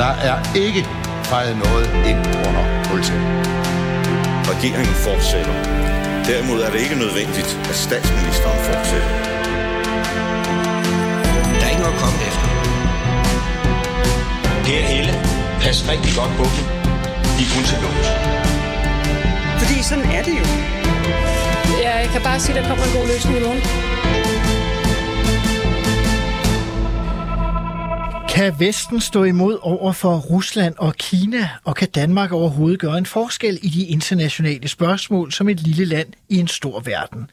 Der er ikke fejret noget ind under politiet. Regeringen fortsætter. Derimod er det ikke nødvendigt, at statsministeren fortsætter. Der er ikke noget at komme efter. Per Helle, pas rigtig godt på dem. De er kun til lås. Fordi sådan er det jo. Jeg kan bare sige, at der kommer en god løsning i morgen. Kan Vesten stå imod over for Rusland og Kina, og kan Danmark overhovedet gøre en forskel i de internationale spørgsmål som et lille land i en stor verden?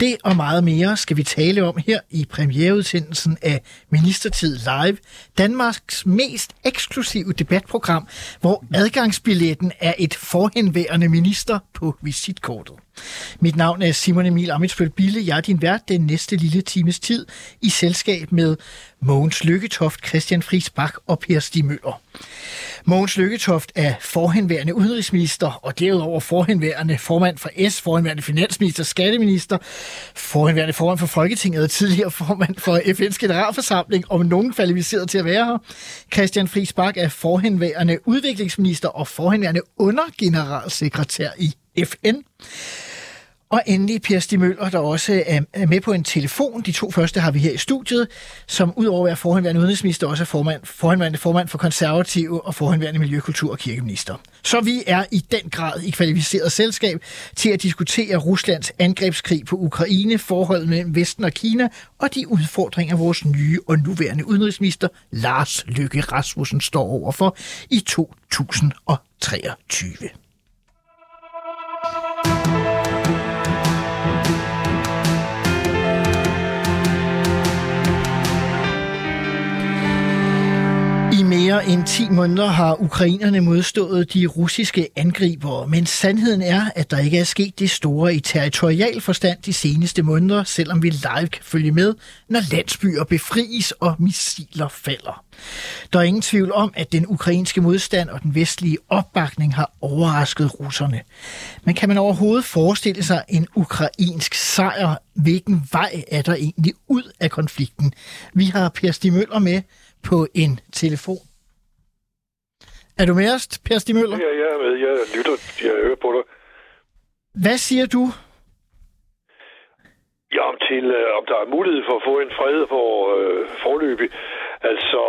Det og meget mere skal vi tale om her i premiereudsendelsen af Ministertid Live, Danmarks mest eksklusive debatprogram, hvor adgangsbilletten er et forhenværende minister på visitkortet. Mit navn er Simon Emil Amitsbøl Bille. Jeg er din vært den næste lille times tid i selskab med Mogens Lykketoft, Christian Friis Bak og Per Stig Møller. Mogens Lykketoft er forhenværende udenrigsminister, og derudover forhenværende formand for S, forhenværende finansminister, skatteminister, forhenværende formand for Folketinget og tidligere formand for FN's generalforsamling, om nogen kvalificeret til at være her. Christian Friis Bak er forhenværende udviklingsminister og forhenværende undergeneralsekretær i FN. Og endelig Per Stig Møller, der også er med på en telefon. De to første har vi her i studiet, som udover at være forhenværende udenrigsminister, også er formand, forhenværende formand for konservative og forhenværende miljøkultur- og kirkeminister. Så vi er i den grad i kvalificeret selskab til at diskutere Ruslands angrebskrig på Ukraine, forholdet mellem Vesten og Kina og de udfordringer, vores nye og nuværende udenrigsminister Lars Løkke Rasmussen står overfor i 2023. mere end 10 måneder har ukrainerne modstået de russiske angribere, men sandheden er, at der ikke er sket det store i territorial forstand de seneste måneder, selvom vi live kan følge med, når landsbyer befries og missiler falder. Der er ingen tvivl om, at den ukrainske modstand og den vestlige opbakning har overrasket russerne. Men kan man overhovedet forestille sig en ukrainsk sejr? Hvilken vej er der egentlig ud af konflikten? Vi har Per Stig Møller med, på en telefon. Er du med os, Per Stig Møller? Ja, jeg er med. Jeg lytter. Jeg hører på dig. Hvad siger du? Ja, om, til, øh, om der er mulighed for at få en fred for øh, forløbig. Altså,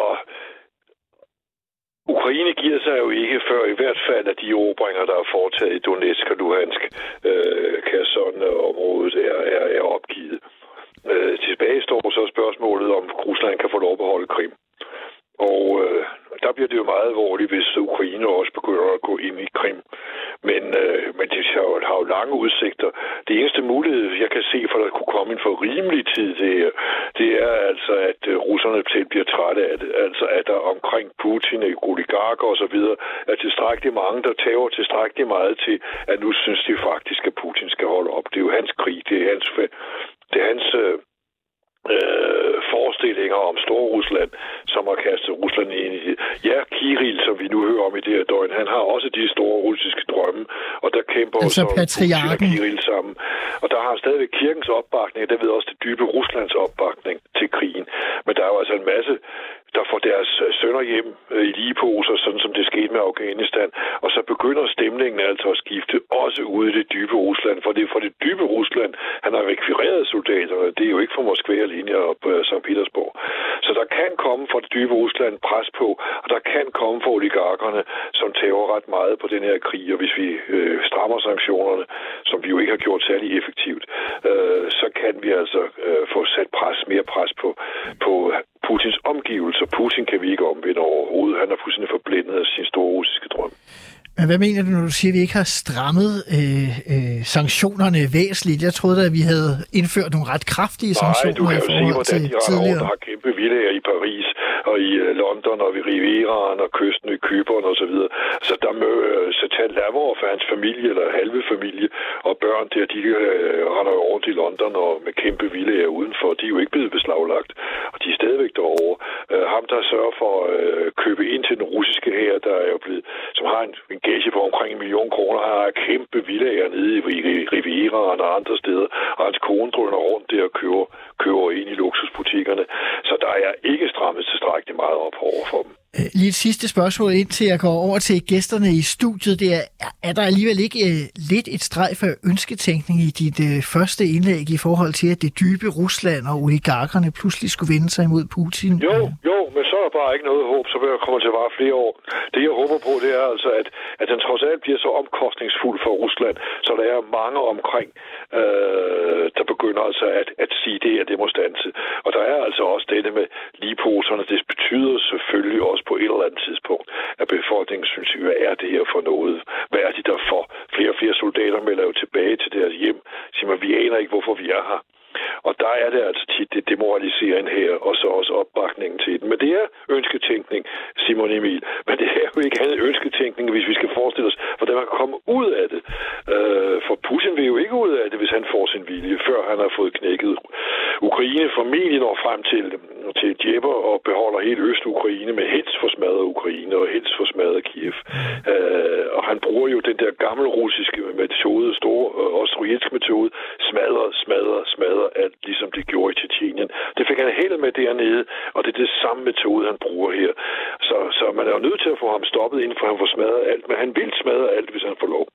Ukraine giver sig jo ikke før i hvert fald, at de erobringer, der er foretaget i Donetsk og Luhansk, øh, Kherson-området, er, er, er opgivet. Øh, tilbage står så spørgsmålet, om Rusland kan få lov at holde Krim. Og øh, der bliver det jo meget alvorligt, hvis Ukraine også begynder at gå ind i Krim. Men, øh, men det har jo, har jo lange udsigter. Det eneste mulighed, jeg kan se for, at der kunne komme en for rimelig tid, det, det er altså, at øh, russerne til bliver trætte af det. Altså, at der omkring Putin, øh, oligarker osv., er tilstrækkeligt mange, der tager tilstrækkeligt meget til, at nu synes de faktisk, at Putin skal holde op. Det er jo hans krig, det er hans, det er hans øh, øh, forestillinger om Storrusland, som har kastet Rusland ind i det. Ja, Kirill, som vi nu hører om i det her døgn, han har også de store russiske drømme, og der kæmper altså så patriarken. Kirill sammen. Og der har stadigvæk kirkens opbakning, og der ved også det dybe Ruslands opbakning til krigen. Men der er jo altså en masse der får deres øh, sønner hjem øh, i ligeposer, sådan som det skete med Afghanistan. Og så begynder stemningen altså at skifte også ude i det dybe Rusland. For det er for det dybe Rusland, han har rekvireret soldaterne. Det er jo ikke fra Moskva alene op øh, på St. Petersborg. Så der kan komme fra det dybe Rusland pres på, og der kan komme fra oligarkerne, som tæver ret meget på den her krig. Og hvis vi øh, strammer sanktionerne, som vi jo ikke har gjort særlig effektivt, øh, så kan vi altså øh, få sat pres, mere pres på, på Putins omgivelser. Putin kan vi ikke omvende overhovedet. Han er fuldstændig forblændet af sin store russiske drøm. Men hvad mener du, når du siger, at vi ikke har strammet øh, øh, sanktionerne væsentligt? Jeg troede at vi havde indført nogle ret kraftige sanktioner Nej, du kan jo se, hvordan til de og har kæmpe villager i Paris og i uh, London og ved Rivieraen og kysten i Kyberen og så videre. Så der må uh, Satan Lavor for hans familie eller halve familie og børn der, de uh, render rundt i London og med kæmpe villager udenfor. De er jo ikke blevet beslaglagt, og de er stadigvæk derovre. Uh, ham, der sørger for at købe ind til den russiske her, der er jo blevet, som har en, en gage på omkring en million kroner, har kæmpe villager nede i Rivieraen og andre steder, og hans kone drøner rundt der og køber, køber ind i luksusbutikkerne. Så der er ikke strammet tilstrækkeligt meget op over for dem. Øh, lige et sidste spørgsmål, indtil jeg går over til gæsterne i studiet. Det er, er der alligevel ikke uh, lidt et streg for ønsketænkning i dit uh, første indlæg i forhold til, at det dybe Rusland og oligarkerne pludselig skulle vende sig imod Putin? Jo, jo, men så er der bare ikke noget håb, så vil jeg komme til at vare flere år. Det jeg håber på, det er altså, at, at den trods alt bliver så omkostningsfuld for Rusland, så der er mange omkring, øh, der begynder altså at, at sige det, at det må stanse. Og der er altså også dette med ligeposerne. Det betyder selvfølgelig også på et eller andet tidspunkt, at befolkningen synes, hvad er det her for noget? Hvad er det der for? Flere og flere soldater melder jo tilbage til deres hjem. Siger man, vi aner ikke, hvorfor vi er her. Og der er det altså tit det demoraliserende her, og så også opbakningen til den. Men det er ønsketænkning, Simon Emil. Men det er jo ikke andet ønsketænkning, hvis vi skal forestille os, hvordan man kan komme ud af det. Øh, for Putin vil jo ikke ud af det, hvis han får sin vilje, før han har fået knækket Ukraine. Formentlig når frem til, til Djepper og beholder hele Øst-Ukraine med helst for smadret Ukraine og helst for smadret Kiev. Øh, og han bruger jo den der gamle russiske metode, store øh, metode, metode, smadrer, smadrer, smadrer at, ligesom det gjorde i Tjetjenien. Det fik han helt med dernede, og det er det samme metode, han bruger her. Så, så man er jo nødt til at få ham stoppet, inden for han får smadret alt, men han vil smadre alt, hvis han får lov.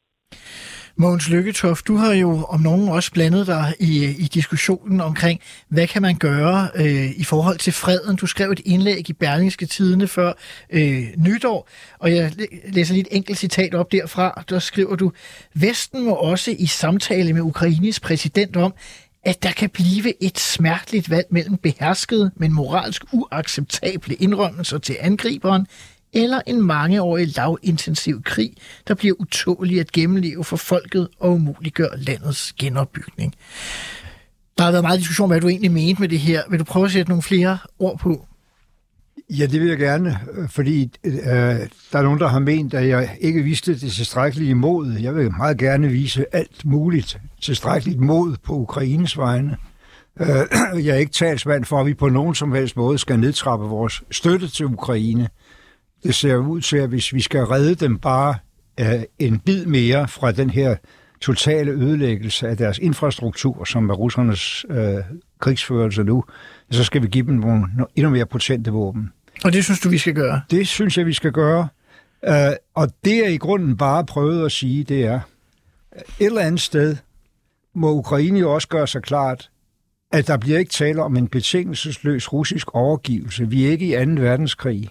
Mogens Lykketoft, du har jo om nogen også blandet dig i, i diskussionen omkring, hvad kan man gøre øh, i forhold til freden. Du skrev et indlæg i Berlingske Tidene før øh, nytår, og jeg læser lige et enkelt citat op derfra. Der skriver du, Vesten må også i samtale med Ukraines præsident om, at der kan blive et smerteligt valg mellem beherskede, men moralsk uacceptable indrømmelser til angriberen, eller en mangeårig lavintensiv krig, der bliver utålig at gennemleve for folket og umuliggør landets genopbygning. Der har været meget diskussion om, hvad du egentlig mente med det her. Vil du prøve at sætte nogle flere ord på? Ja, det vil jeg gerne, øh, fordi øh, øh, der er nogen, der har ment, at jeg ikke viste det tilstrækkelige mod. Jeg vil meget gerne vise alt muligt tilstrækkeligt mod på Ukraines vegne. Øh, jeg er ikke talsmand for, at vi på nogen som helst måde skal nedtrappe vores støtte til Ukraine. Det ser ud til, at hvis vi skal redde dem bare øh, en bid mere fra den her totale ødelæggelse af deres infrastruktur, som er russernes øh, krigsførelse nu, så skal vi give dem nogle endnu mere potente våben. Og det synes du, vi skal gøre? Det synes jeg, vi skal gøre. Uh, og det er i grunden bare prøvet at sige, det er, et eller andet sted må Ukraine jo også gøre sig klart, at der bliver ikke tale om en betingelsesløs russisk overgivelse. Vi er ikke i 2. verdenskrig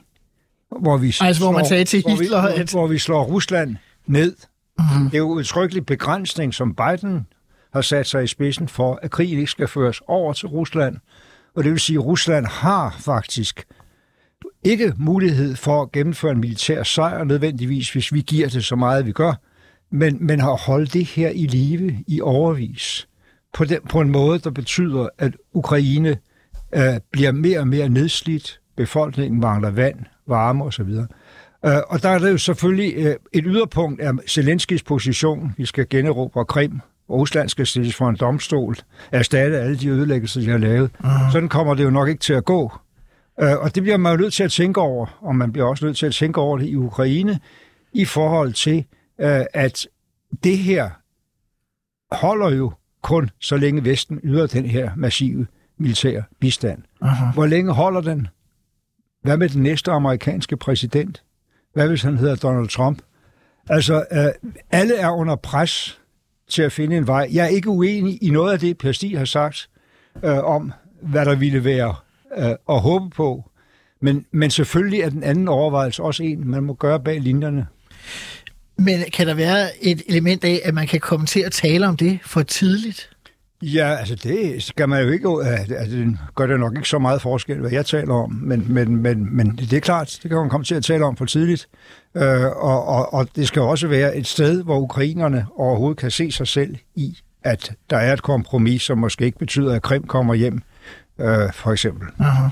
hvor vi, altså, slår, hvor man sagde til Hitler, hvor vi, at... hvor vi slår Rusland ned. Mm-hmm. Det er jo en tryggelig begrænsning, som Biden har sat sig i spidsen for, at krigen ikke skal føres over til Rusland. Og det vil sige, at Rusland har faktisk ikke mulighed for at gennemføre en militær sejr nødvendigvis, hvis vi giver det så meget, vi gør, men, men har holdt det her i live i overvis på, den, på en måde, der betyder, at Ukraine øh, bliver mere og mere nedslidt, befolkningen mangler vand, varme osv. Uh, og der er det jo selvfølgelig uh, et yderpunkt af Zelenskis position. Vi skal generobre Krim, Rusland skal stilles for en domstol, erstatte alle de ødelæggelser, de har lavet. Uh-huh. Sådan kommer det jo nok ikke til at gå. Uh, og det bliver man jo nødt til at tænke over, og man bliver også nødt til at tænke over det i Ukraine, i forhold til, uh, at det her holder jo kun, så længe Vesten yder den her massive militære bistand. Uh-huh. Hvor længe holder den? Hvad med den næste amerikanske præsident? Hvad hvis han hedder Donald Trump? Altså, øh, alle er under pres til at finde en vej. Jeg er ikke uenig i noget af det, Per Stig har sagt øh, om, hvad der ville være øh, at håbe på. Men, men selvfølgelig er den anden overvejelse også en, man må gøre bag linjerne. Men kan der være et element af, at man kan komme til at tale om det for tidligt? Ja, altså det skal man jo ikke... Altså, det gør det nok ikke så meget forskel, hvad jeg taler om, men, men, men, men det er klart, det kan man komme til at tale om for tidligt. Øh, og, og, og det skal også være et sted, hvor ukrainerne overhovedet kan se sig selv i, at der er et kompromis, som måske ikke betyder, at Krim kommer hjem, øh, for eksempel. Aha.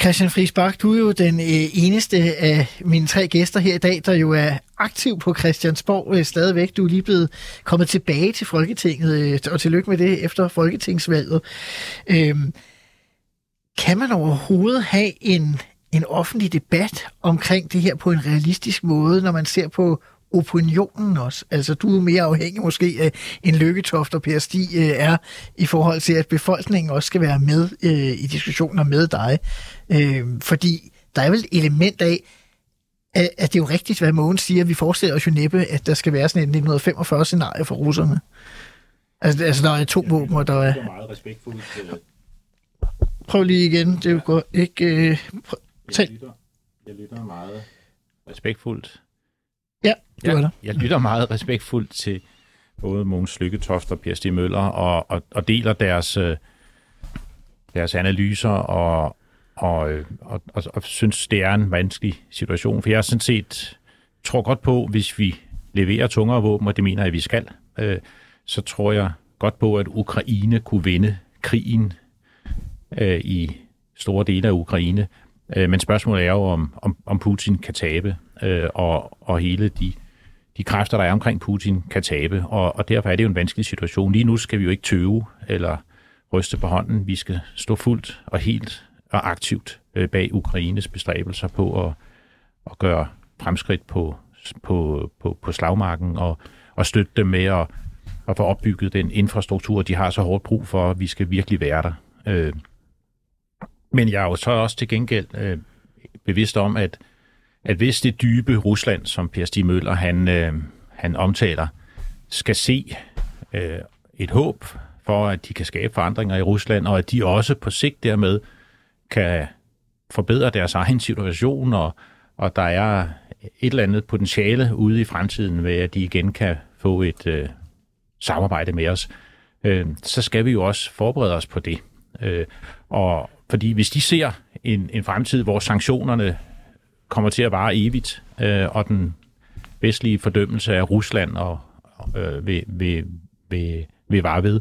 Christian Friis Bak, du er jo den øh, eneste af mine tre gæster her i dag, der jo er aktiv på Christiansborg øh, stadigvæk. Du er lige blevet kommet tilbage til Folketinget, øh, og tillykke med det efter Folketingsvalget. Øhm, kan man overhovedet have en, en offentlig debat omkring det her på en realistisk måde, når man ser på opinionen også. Altså, du er mere afhængig måske af en Lykketoft og Per Stig øh, er i forhold til, at befolkningen også skal være med øh, i diskussioner med dig. Øh, fordi der er vel et element af, at, at det er jo rigtigt, hvad Mogens siger. Vi forestiller os jo næppe, at der skal være sådan et 1945-scenarie for russerne. Altså, altså der er to våben, og der er... Det er meget respektfuldt. øh, Prøv lige igen, det er jo godt. Ikke, øh, prøv, Jeg lytter, jeg lytter meget respektfuldt. Ja, du er der. Jeg lytter meget respektfuldt til både Mogens Lykketoft og Per Stig Møller, og, og, og deler deres, øh, deres analyser, og, og, øh, og, og, og synes, det er en vanskelig situation. For jeg sådan set tror godt på, hvis vi leverer tungere våben, og det mener jeg, at vi skal, øh, så tror jeg godt på, at Ukraine kunne vinde krigen øh, i store dele af Ukraine. Øh, men spørgsmålet er jo, om, om, om Putin kan tabe, øh, og, og hele de, de kræfter, der er omkring Putin, kan tabe. Og, og derfor er det jo en vanskelig situation. Lige nu skal vi jo ikke tøve eller ryste på hånden. Vi skal stå fuldt og helt og aktivt øh, bag Ukraines bestræbelser på at, at gøre fremskridt på, på, på, på slagmarken og, og støtte dem med at, at få opbygget den infrastruktur, de har så hårdt brug for. Vi skal virkelig være der. Øh, men jeg er jo så også til gengæld øh, bevidst om, at, at hvis det dybe Rusland, som Per Stig Møller han, øh, han omtaler, skal se øh, et håb for, at de kan skabe forandringer i Rusland, og at de også på sigt dermed kan forbedre deres egen situation, og, og der er et eller andet potentiale ude i fremtiden ved, at de igen kan få et øh, samarbejde med os, øh, så skal vi jo også forberede os på det. Øh, og fordi hvis de ser en, en fremtid, hvor sanktionerne kommer til at vare evigt, øh, og den vestlige fordømmelse af Rusland og, øh, vil, vil, vil, vil vare ved,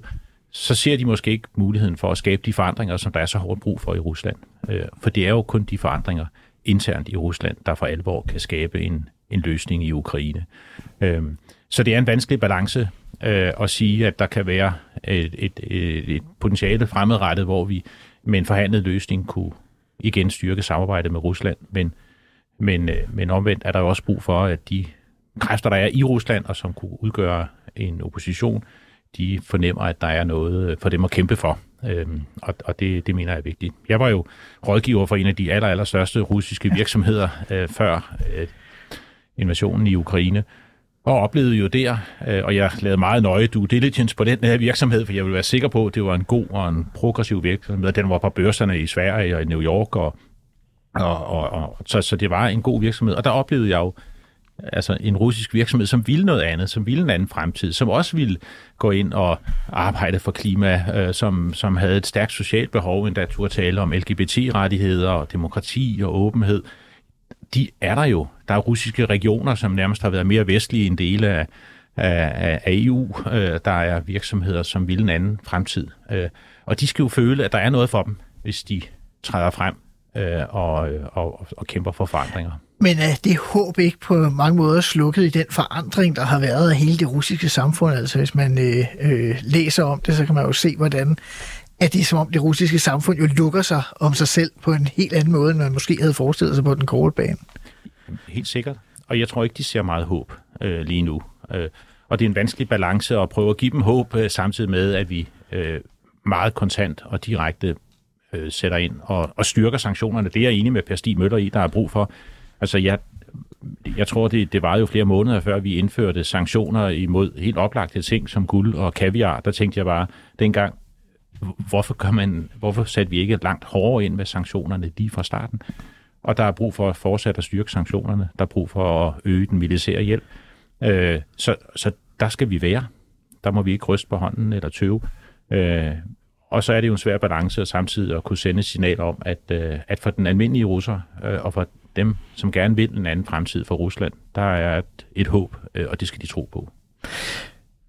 så ser de måske ikke muligheden for at skabe de forandringer, som der er så hårdt brug for i Rusland. Øh, for det er jo kun de forandringer internt i Rusland, der for alvor kan skabe en, en løsning i Ukraine. Øh, så det er en vanskelig balance øh, at sige, at der kan være et, et, et, et potentiale fremadrettet, hvor vi med en forhandlet løsning kunne igen styrke samarbejdet med Rusland, men, men, øh, men omvendt er der jo også brug for, at de kræfter, der er i Rusland, og som kunne udgøre en opposition, de fornemmer, at der er noget for dem at kæmpe for. Øhm, og og det, det mener jeg er vigtigt. Jeg var jo rådgiver for en af de aller, aller største russiske virksomheder øh, før øh, invasionen i Ukraine, og oplevede jo der, øh, og jeg lavede meget nøje due diligence på den her virksomhed, for jeg ville være sikker på, at det var en god og en progressiv virksomhed. Den var på børserne i Sverige og i New York, og, og, og, og så, så det var en god virksomhed. Og der oplevede jeg jo altså en russisk virksomhed, som ville noget andet, som ville en anden fremtid, som også ville gå ind og arbejde for klima, øh, som, som havde et stærkt socialt behov, endda turde tale om LGBT-rettigheder og demokrati og åbenhed. De er der jo. Der er russiske regioner, som nærmest har været mere vestlige end dele af, af, af EU. Øh, der er virksomheder, som vil en anden fremtid. Øh, og de skal jo føle, at der er noget for dem, hvis de træder frem øh, og, og, og kæmper for forandringer. Men er det håb ikke på mange måder slukket i den forandring, der har været af hele det russiske samfund? Altså hvis man øh, øh, læser om det, så kan man jo se, hvordan at det er som om det russiske samfund jo lukker sig om sig selv på en helt anden måde, end man måske havde forestillet sig på den korte bane. Helt sikkert. Og jeg tror ikke, de ser meget håb øh, lige nu. Øh, og det er en vanskelig balance at prøve at give dem håb, øh, samtidig med, at vi øh, meget kontant og direkte øh, sætter ind og, og styrker sanktionerne. Det er jeg enig med Per Stig Møller i, der er brug for. Altså, jeg, jeg tror, det, det var jo flere måneder før, vi indførte sanktioner imod helt oplagte ting som guld og kaviar. Der tænkte jeg bare dengang, hvorfor, gør man, hvorfor satte vi ikke langt hårdere ind med sanktionerne lige fra starten? Og der er brug for at fortsætte at styrke sanktionerne. Der er brug for at øge den militære hjælp. Øh, så, så der skal vi være. Der må vi ikke ryste på hånden eller tøve. Øh, og så er det jo en svær balance at samtidig at kunne sende signal om, at, øh, at for den almindelige russer øh, og for dem, som gerne vil en anden fremtid for Rusland, der er et, et håb, øh, og det skal de tro på.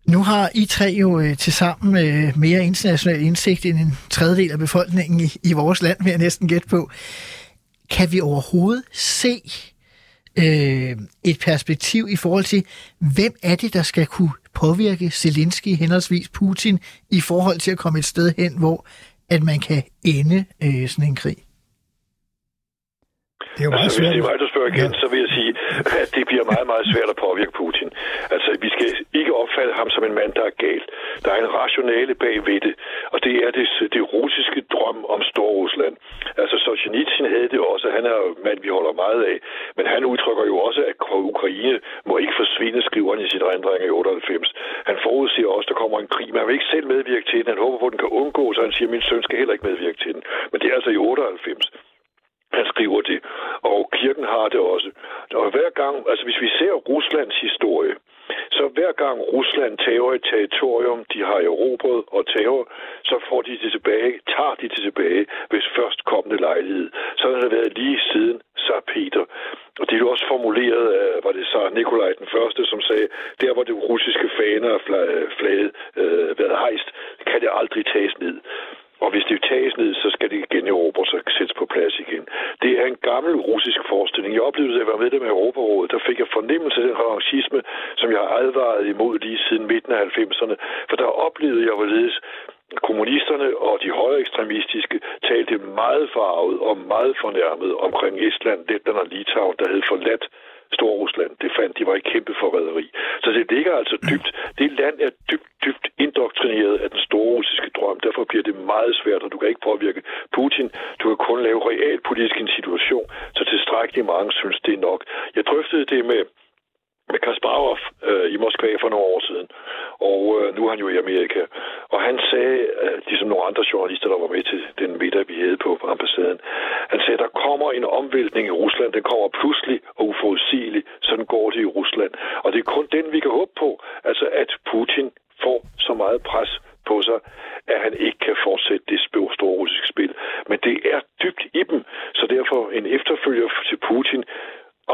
Nu har I tre jo øh, til sammen øh, mere international indsigt end en tredjedel af befolkningen i, i vores land, vil jeg næsten gætte på. Kan vi overhovedet se øh, et perspektiv i forhold til, hvem er det, der skal kunne påvirke Zelensky henholdsvis Putin i forhold til at komme et sted hen, hvor at man kan ende øh, sådan en krig? Det er jo meget altså, hvis svært. det er mig, der spørger igen, Ja. så vil jeg sige, at det bliver meget, meget svært at påvirke Putin. Altså, vi skal ikke opfatte ham som en mand, der er galt. Der er en rationale bag ved det, og det er det, det russiske drøm om Storrusland. Altså, Solzhenitsyn havde det også. Han er en mand, vi holder meget af. Men han udtrykker jo også, at Ukraine må ikke forsvinde, skriver han i sit rendring i 98. Han forudsiger også, at der kommer en krig. Man vil ikke selv medvirke til den. Han håber på, at den kan undgås, og han siger, at min søn skal heller ikke medvirke til den. Men det er altså i 98 han skriver det. Og kirken har det også. Og hver gang, altså hvis vi ser Ruslands historie, så hver gang Rusland tager et territorium, de har erobret og tager, så får de det tilbage, tager de det tilbage, hvis først kommende lejlighed. Så har det været lige siden Tsar Peter. Og det er jo også formuleret af, var det Sar Nikolaj den første, som sagde, der hvor det russiske faner er flaget øh, været hejst, kan det aldrig tages ned. Og hvis det tages ned, så skal det igen Europa så sættes på plads igen. Det er en gammel russisk forestilling. Jeg oplevede, at jeg var medlem af Europarådet. Der fik jeg fornemmelse af den revanchisme, som jeg har advaret imod lige siden midten af 90'erne. For der oplevede jeg, hvorledes kommunisterne og de højere ekstremistiske talte meget farvet og meget fornærmet omkring Estland, Letland og Litauen, der havde forladt Storrusland. Det fandt de var i kæmpe forræderi. Så det ligger altså dybt. Det land er dybt, dybt indoktrineret af den store russiske drøm. Derfor bliver det meget svært, og du kan ikke påvirke Putin. Du kan kun lave realpolitisk en situation, så tilstrækkeligt mange synes, det er nok. Jeg drøftede det med med Kasparov øh, i Moskva for nogle år siden. Og øh, nu er han jo i Amerika. Og han sagde, øh, ligesom nogle andre journalister, der var med til den middag, vi havde på ambassaden, han sagde, der kommer en omvæltning i Rusland. Den kommer pludselig og uforudsigeligt. Sådan går det i Rusland. Og det er kun den, vi kan håbe på. Altså, at Putin får så meget pres på sig, at han ikke kan fortsætte det store russiske spil. Men det er dybt i dem. Så derfor en efterfølger til Putin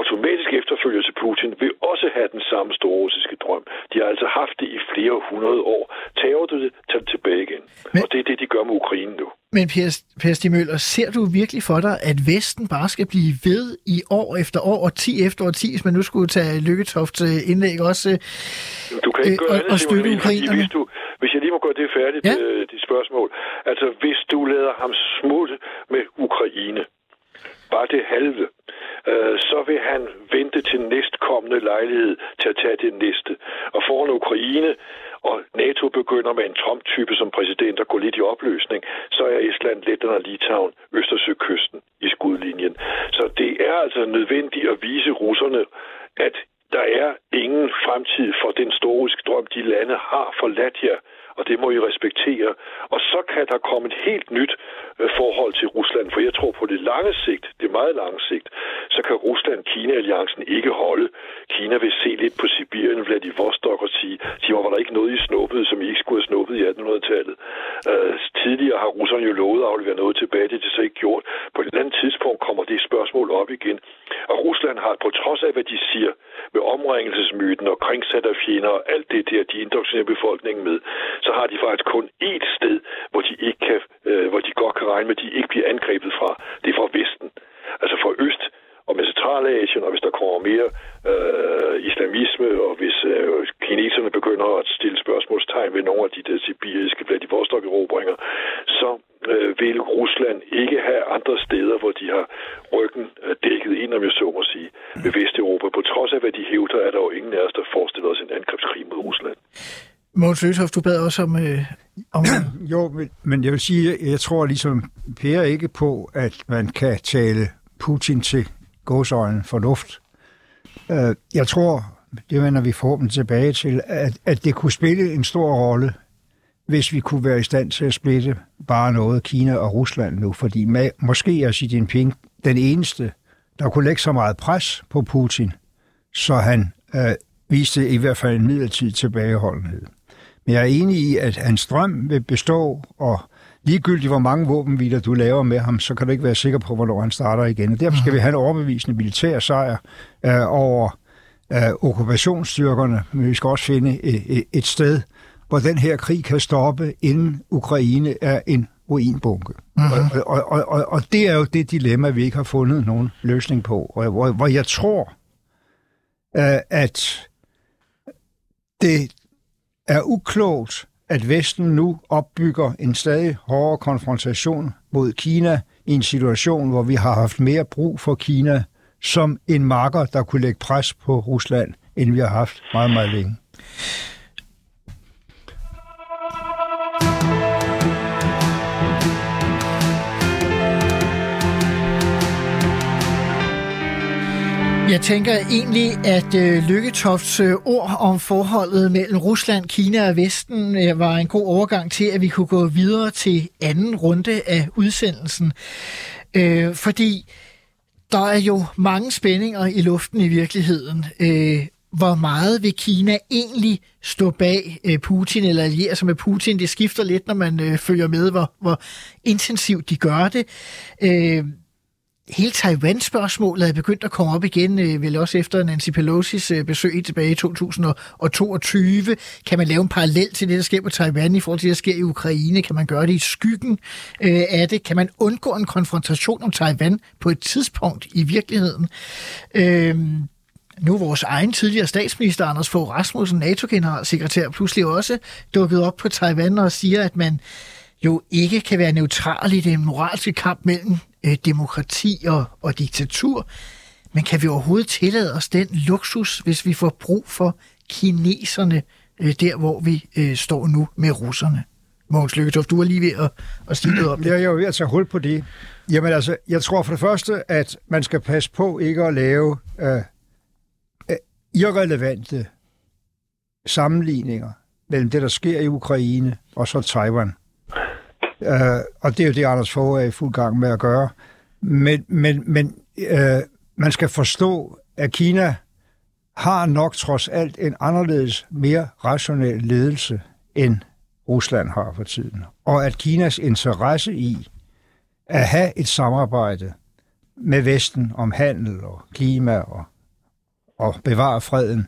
automatisk efterfølger til Putin vil også have den samme store russiske drøm. De har altså haft det i flere hundrede år. Tager du det, tag det tilbage igen. Men, og det er det, de gør med Ukraine nu. Men Per, per Stig Møller, ser du virkelig for dig, at Vesten bare skal blive ved i år efter år, og 10 efter år 10, hvis man nu skulle tage Lykketofts indlæg også du kan ikke øh, gøre og, andet, og støtte ukrainerne? Hvis, du, hvis jeg lige må gøre det færdigt, Ja. ja. dit spørgsmål. Altså, hvis du lader ham smutte med Ukraine, bare det halve, øh, så vil han vente til næstkommende lejlighed til at tage det næste. Og foran Ukraine og NATO begynder med en Trump-type som præsident at gå lidt i opløsning, så er Estland, Letland og Litauen Østersøkysten i skudlinjen. Så det er altså nødvendigt at vise russerne, at der er ingen fremtid for den historiske drøm, de lande har forladt jer og det må I respektere. Og så kan der komme et helt nyt øh, forhold til Rusland, for jeg tror på det lange sigt, det meget lange sigt, så kan Rusland-Kina-alliancen ikke holde. Kina vil se lidt på Sibirien, Vladivostok og sige, de var der ikke noget, I snuppede, som I ikke skulle have snuppet i 1800-tallet. Øh, tidligere har russerne jo lovet at aflevere noget tilbage, det er det så ikke gjort. På et eller andet tidspunkt kommer det spørgsmål op igen. Og Rusland har på trods af, hvad de siger med omringelsesmyten og kringsat af fjender og alt det der, de indoktrinerer befolkningen med, så har de faktisk kun ét sted, hvor de, ikke kan, øh, hvor de godt kan regne med, at de ikke bliver angrebet fra. Det er fra Vesten. Altså fra Øst og med Centralasien, og hvis der kommer mere øh, islamisme, og hvis øh, kineserne begynder at stille spørgsmålstegn ved nogle af de der sibiriske Vladivostok-erobringer, så øh, vil Rusland ikke have andre steder, hvor de har ryggen øh, dækket ind, om jeg så må sige, ved Vesteuropa. På trods af, hvad de hævder, er der jo ingen af os, der forestiller os en angrebskrig mod Rusland. Mogens Løshoff, du bad også om... Øh, om Jo, men, men jeg vil sige, jeg tror ligesom Per ikke på, at man kan tale Putin til gåsøjne fornuft. Øh, Jeg tror, det vender vi forhåbentlig tilbage til, at, at det kunne spille en stor rolle, hvis vi kunne være i stand til at splitte bare noget Kina og Rusland nu, fordi med, måske er Xi Jinping den eneste, der kunne lægge så meget pres på Putin, så han øh, viste i hvert fald en midlertidig tilbageholdenhed. Men jeg er enig i, at hans drøm vil bestå, og ligegyldigt hvor mange våbenhviler du laver med ham, så kan du ikke være sikker på, hvornår han starter igen. Og derfor skal vi have en overbevisende militær sejr øh, over øh, okkupationsstyrkerne, men vi skal også finde et, et sted, hvor den her krig kan stoppe, inden Ukraine er en ruinbunke. Mm-hmm. Og, og, og, og, og det er jo det dilemma, vi ikke har fundet nogen løsning på, og hvor, hvor jeg tror, øh, at det er uklogt, at Vesten nu opbygger en stadig hårdere konfrontation mod Kina i en situation, hvor vi har haft mere brug for Kina som en marker, der kunne lægge pres på Rusland, end vi har haft meget, meget længe. Jeg tænker egentlig, at øh, Lykketofts øh, ord om forholdet mellem Rusland, Kina og Vesten øh, var en god overgang til, at vi kunne gå videre til anden runde af udsendelsen. Øh, fordi der er jo mange spændinger i luften i virkeligheden. Øh, hvor meget vil Kina egentlig stå bag øh, Putin eller alliere sig med Putin? Det skifter lidt, når man øh, følger med, hvor, hvor intensivt de gør det. Øh, hele Taiwan-spørgsmålet er begyndt at komme op igen, øh, vel også efter Nancy Pelosi's øh, besøg tilbage i 2022. Kan man lave en parallel til det, der sker på Taiwan i forhold til det, der sker i Ukraine? Kan man gøre det i skyggen øh, af det? Kan man undgå en konfrontation om Taiwan på et tidspunkt i virkeligheden? Øh, nu er vores egen tidligere statsminister, Anders Fogh Rasmussen, NATO-generalsekretær, pludselig også dukket op på Taiwan og siger, at man jo ikke kan være neutral i den moralske kamp mellem øh, demokrati og, og diktatur. Men kan vi overhovedet tillade os den luksus, hvis vi får brug for kineserne, øh, der hvor vi øh, står nu med russerne? Mogens Lykketoft, du er lige ved at, at sige noget om det. Jeg er ved at tage hul på det. Jamen altså, jeg tror for det første, at man skal passe på ikke at lave øh, øh, irrelevante sammenligninger mellem det, der sker i Ukraine og så Taiwan. Øh, og det er jo det, Anders Fogh er i fuld gang med at gøre. Men, men, men øh, man skal forstå, at Kina har nok trods alt en anderledes, mere rationel ledelse, end Rusland har for tiden. Og at Kinas interesse i at have et samarbejde med Vesten om handel og klima og, og bevare freden,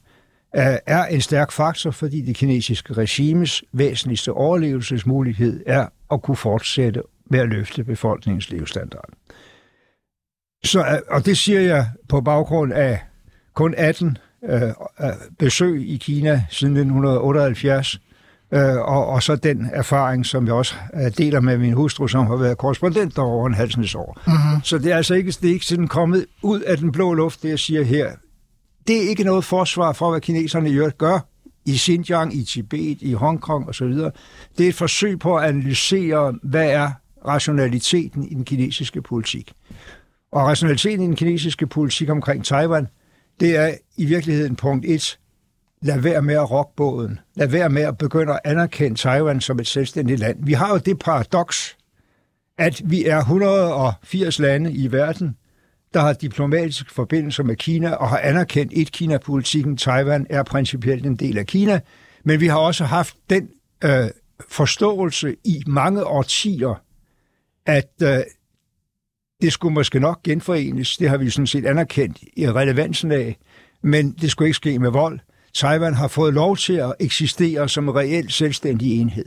øh, er en stærk faktor, fordi det kinesiske regimes væsentligste overlevelsesmulighed er at kunne fortsætte med at løfte befolkningens levestandard. Så, og det siger jeg på baggrund af kun 18 øh, besøg i Kina siden 1978, øh, og, og så den erfaring, som jeg også øh, deler med min hustru, som har været korrespondent der over en halsens år. Mm-hmm. Så det er altså ikke, det er ikke sådan kommet ud af den blå luft, det jeg siger her. Det er ikke noget forsvar for, hvad kineserne i øvrigt gør i Xinjiang, i Tibet, i Hongkong osv. Det er et forsøg på at analysere, hvad er rationaliteten i den kinesiske politik. Og rationaliteten i den kinesiske politik omkring Taiwan, det er i virkeligheden punkt 1. Lad være med at rokke båden. Lad være med at begynde at anerkende Taiwan som et selvstændigt land. Vi har jo det paradoks, at vi er 180 lande i verden, der har diplomatiske forbindelser med Kina og har anerkendt et-Kina-politikken. Taiwan er principielt en del af Kina, men vi har også haft den øh, forståelse i mange årtier, at øh, det skulle måske nok genforenes. Det har vi sådan set anerkendt i relevansen af, men det skulle ikke ske med vold. Taiwan har fået lov til at eksistere som en reelt selvstændig enhed.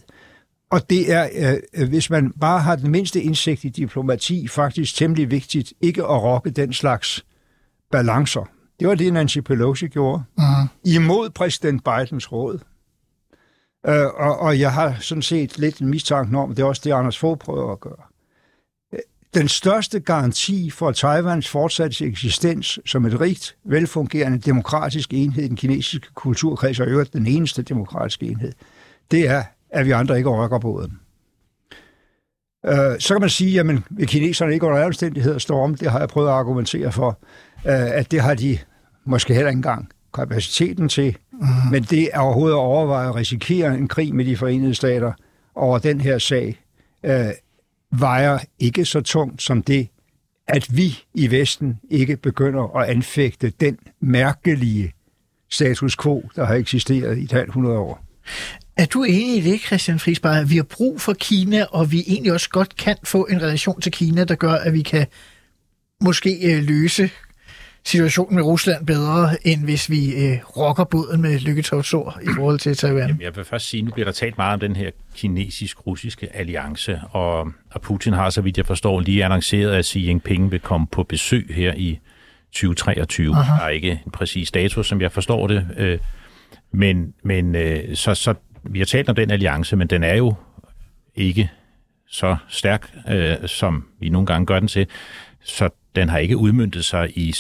Og det er, øh, hvis man bare har den mindste indsigt i diplomati, faktisk temmelig vigtigt ikke at rokke den slags balancer. Det var det, Nancy Pelosi gjorde. Uh-huh. Imod præsident Bidens råd. Øh, og, og jeg har sådan set lidt en mistanke om, det er også det, Anders Fogh prøver at gøre. Den største garanti for Taiwans fortsatte eksistens som et rigt, velfungerende demokratisk enhed i den kinesiske kulturkreds, og øvrigt den eneste demokratiske enhed, det er, at vi andre ikke rykker båden. Øh, så kan man sige, at vil kineserne ikke under omstændigheder stå om, det har jeg prøvet at argumentere for, øh, at det har de måske heller ikke engang kapaciteten til, mm. men det er overhovedet at overveje at risikere en krig med de forenede stater over den her sag, øh, vejer ikke så tungt som det, at vi i Vesten ikke begynder at anfægte den mærkelige status quo, der har eksisteret i et halvt hundrede år. Er du enig i det, Christian Friisberg, at vi har brug for Kina, og vi egentlig også godt kan få en relation til Kina, der gør, at vi kan måske øh, løse situationen med Rusland bedre, end hvis vi øh, rokker båden med lykketårsord i forhold til Taiwan? Jamen, jeg vil først sige, nu bliver der talt meget om den her kinesisk-russiske alliance, og, og Putin har, så vidt jeg forstår, lige annonceret, at Xi Jinping vil komme på besøg her i 2023. Aha. Der er ikke en præcis dato, som jeg forstår det, øh, men, men øh, så, så vi har talt om den alliance, men den er jo ikke så stærk, øh, som vi nogle gange gør den til, så den har ikke udmyndtet sig i,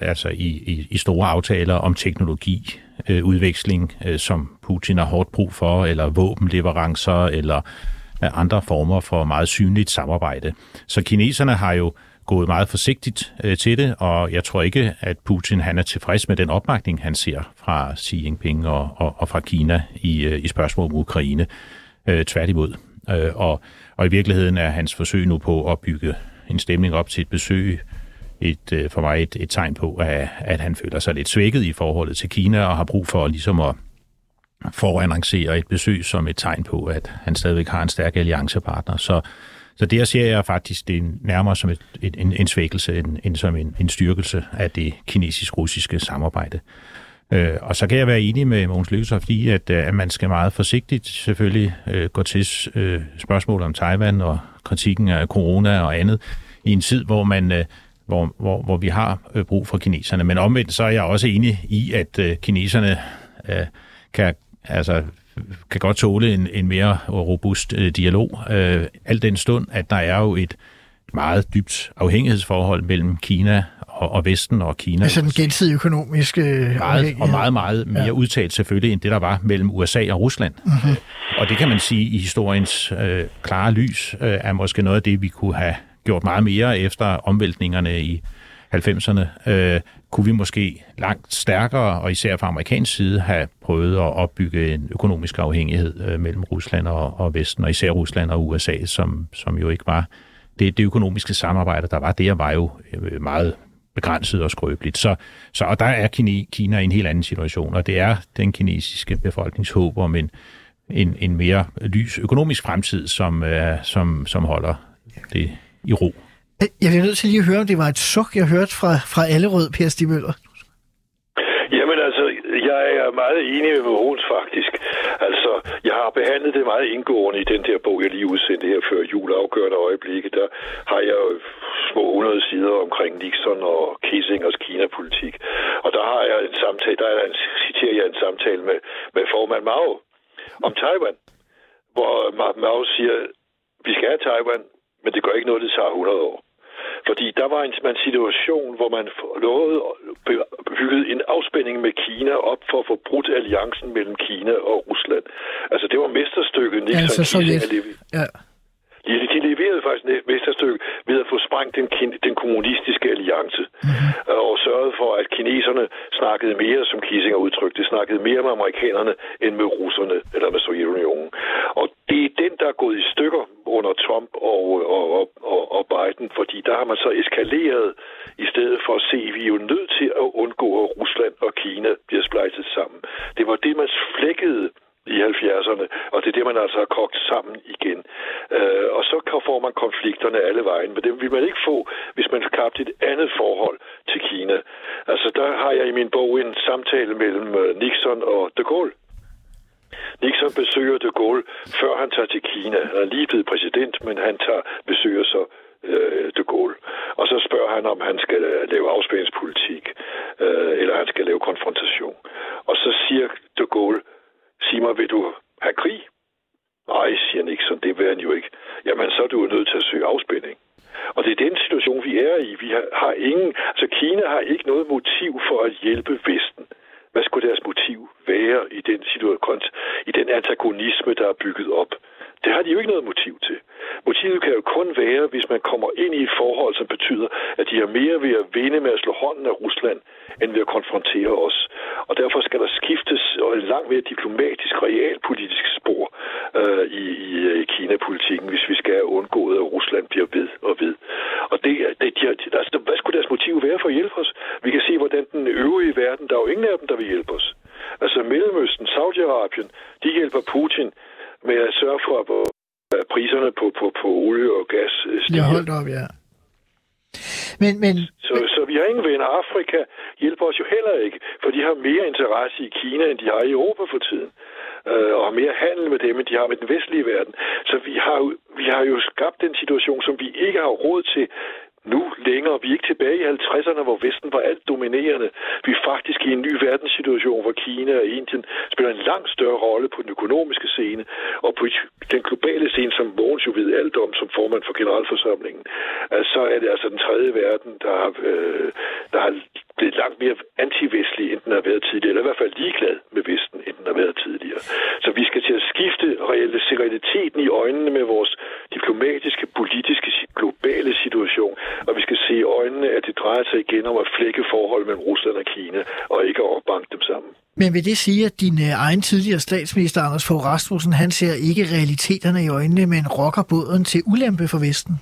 altså i, i, i store aftaler om teknologi, øh, udveksling, øh, som Putin har hårdt brug for, eller våbenleverancer, eller øh, andre former for meget synligt samarbejde. Så kineserne har jo gået meget forsigtigt øh, til det, og jeg tror ikke, at Putin han er tilfreds med den opbakning, han ser fra Xi Jinping og, og, og fra Kina i, øh, i spørgsmål om Ukraine. Øh, tværtimod. Øh, og, og i virkeligheden er hans forsøg nu på at bygge en stemning op til et besøg et, øh, for mig et, et tegn på, at, at han føler sig lidt svækket i forholdet til Kina og har brug for ligesom at forannoncere et besøg som et tegn på, at han stadigvæk har en stærk alliancepartner. Så, så det ser jeg faktisk det nærmere som et, et, en, en svækkelse end, end som en, en styrkelse af det kinesisk-russiske samarbejde. Øh, og så kan jeg være enig med Mogens Lykketoft i, at, øh, at man skal meget forsigtigt selvfølgelig øh, gå til øh, spørgsmål om Taiwan og kritikken af corona og andet i en tid, hvor man øh, hvor, hvor, hvor vi har øh, brug for kineserne. Men omvendt så er jeg også enig i, at øh, kineserne øh, kan, altså, kan godt tåle en, en mere robust øh, dialog. Øh, al den stund, at der er jo et meget dybt afhængighedsforhold mellem Kina og, og Vesten og Kina. Altså den gensidige økonomiske meget, Og meget, meget mere ja. udtalt selvfølgelig, end det der var mellem USA og Rusland. Mm-hmm. Og det kan man sige i historiens øh, klare lys, øh, er måske noget af det, vi kunne have gjort meget mere efter omvæltningerne i 90'erne, øh, kunne vi måske langt stærkere, og især fra amerikansk side, have prøvet at opbygge en økonomisk afhængighed øh, mellem Rusland og, og Vesten, og især Rusland og USA, som, som jo ikke var det, det økonomiske samarbejde, der var der, var jo øh, meget begrænset og skrøbeligt. Så, så og der er Kina, Kina i en helt anden situation, og det er den kinesiske befolkningshåb om en, en, en mere lys økonomisk fremtid, som, uh, som, som holder det i ro. Øh, jeg bliver nødt til lige at høre, om det var et suk, jeg hørte fra, fra Allerød, Per Stimøller. Jamen altså, jeg er meget enig med Mogens faktisk. Altså, jeg har behandlet det meget indgående i den der bog, jeg lige udsendte her før jul, afgørende øjeblikke. Der har jeg jo små 100 sider omkring Nixon og Kissingers Kina-politik. Og der har jeg en samtale, der er en, citerer jeg en samtale med, med formand Mao om Taiwan, hvor Mao siger, vi skal have Taiwan, men det gør ikke noget, det tager 100 år. Fordi der var en, en situation, hvor man lovede bygget en afspænding med Kina op for at få brudt alliancen mellem Kina og Rusland. Altså det var mesterstykket Nixon. Ja, så Sovjet. Ja. De, de leverede faktisk et mesterstykke ved at få sprængt den, den kommunistiske alliance. Mm-hmm. Og sørgede for, at kineserne snakkede mere, som Kissinger udtrykte, snakkede mere med amerikanerne end med russerne eller med Sovjetunionen. Og det er den, der er gået i stykker under Trump og, og, og, og Biden, fordi der har man så eskaleret i stedet for at se, at vi er jo nødt til at undgå, at Rusland og Kina bliver splejset sammen. Det var det, man flækkede i 70'erne, og det er det, man altså har kogt sammen igen. Øh, og så får man konflikterne alle vejen, men det vil man ikke få, hvis man skabte et andet forhold til Kina. Altså, der har jeg i min bog en samtale mellem øh, Nixon og de Gaulle. Nixon besøger de Gaulle, før han tager til Kina. Han er lige blevet præsident, men han tager besøger så øh, de Gaulle. Og så spørger han, om han skal øh, lave afspændingspolitik, øh, eller han skal lave konfrontation. Og så siger de Gaulle, sig mig, vil du have krig? Nej, siger Nixon, det vil han jo ikke. Jamen, så er du jo nødt til at søge afspænding. Og det er den situation, vi er i. Vi har, har ingen, altså Kina har ikke noget motiv for at hjælpe Vesten. Hvad skulle deres motiv være i den situation, i den antagonisme, der er bygget op? Det har de jo ikke noget motiv til. Demokratiet kan jo kun være, hvis man kommer ind i et forhold, som betyder, at de har mere ved at vinde med at slå hånden af Rusland, end ved at konfrontere os. Og derfor skal der skiftes og et langt mere diplomatisk, realpolitisk spor øh, i, i, øh, i Kina-politikken, hvis vi skal undgå, at Rusland bliver ved og ved. Og det, det, de, altså, hvad skulle deres motiv være for at hjælpe os? Vi kan se, hvordan den øvrige verden, der er jo ingen af dem, der vil hjælpe os. Altså Mellemøsten, Saudi-Arabien, de hjælper Putin med at sørge for, at priserne på, på, på olie og gas stiger. Jeg holdt op, ja. Men, men... Så, så vi har ingen venner. Afrika hjælper os jo heller ikke, for de har mere interesse i Kina, end de har i Europa for tiden. Øh, og har mere handel med dem, end de har med den vestlige verden. Så vi har, vi har jo skabt den situation, som vi ikke har råd til nu længere. Vi er ikke tilbage i 50'erne, hvor Vesten var alt dominerende. Vi er faktisk i en ny verdenssituation, hvor Kina og Indien spiller en langt større rolle på den økonomiske scene og på den globale scene, som Mogens jo ved alt om som formand for generalforsamlingen. Altså, så er det altså den tredje verden, der har, øh, der har blevet langt mere antivestlig, end den har været tidligere, eller i hvert fald ligeglad med Vesten, end den har været tidligere. Så vi skal til at skifte realiteten i øjnene med vores diplomatiske, politiske, globale situation, og vi skal se i øjnene, at det drejer sig igen om at flække forhold mellem Rusland og Kina, og ikke at banke dem sammen. Men vil det sige, at din øh, egen tidligere statsminister, Anders Fogh Rasmussen, han ser ikke realiteterne i øjnene, men rokker båden til ulempe for Vesten?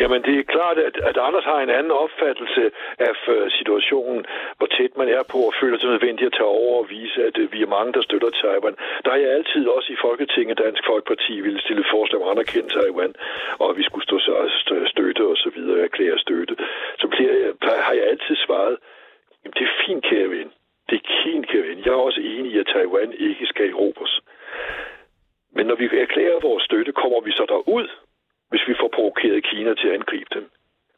Jamen, det er klart, at, at Anders har en anden opfattelse af øh, situationen, hvor tæt man er på og føler sig nødvendigt at tage over og vise, at øh, vi er mange, der støtter Taiwan. Der er jeg altid også i Folketinget, Dansk Folkeparti ville stille forslag om at anerkende Taiwan, og at vi skulle stå støtte og så videre, erklære støtte. Så bliver jeg, har jeg altid svaret, jamen det er fint, kære ven. Det er fint, kære ven. Jeg er også enig i, at Taiwan ikke skal erobres. Men når vi erklærer vores støtte, kommer vi så derud, hvis vi får provokeret Kina til at angribe dem?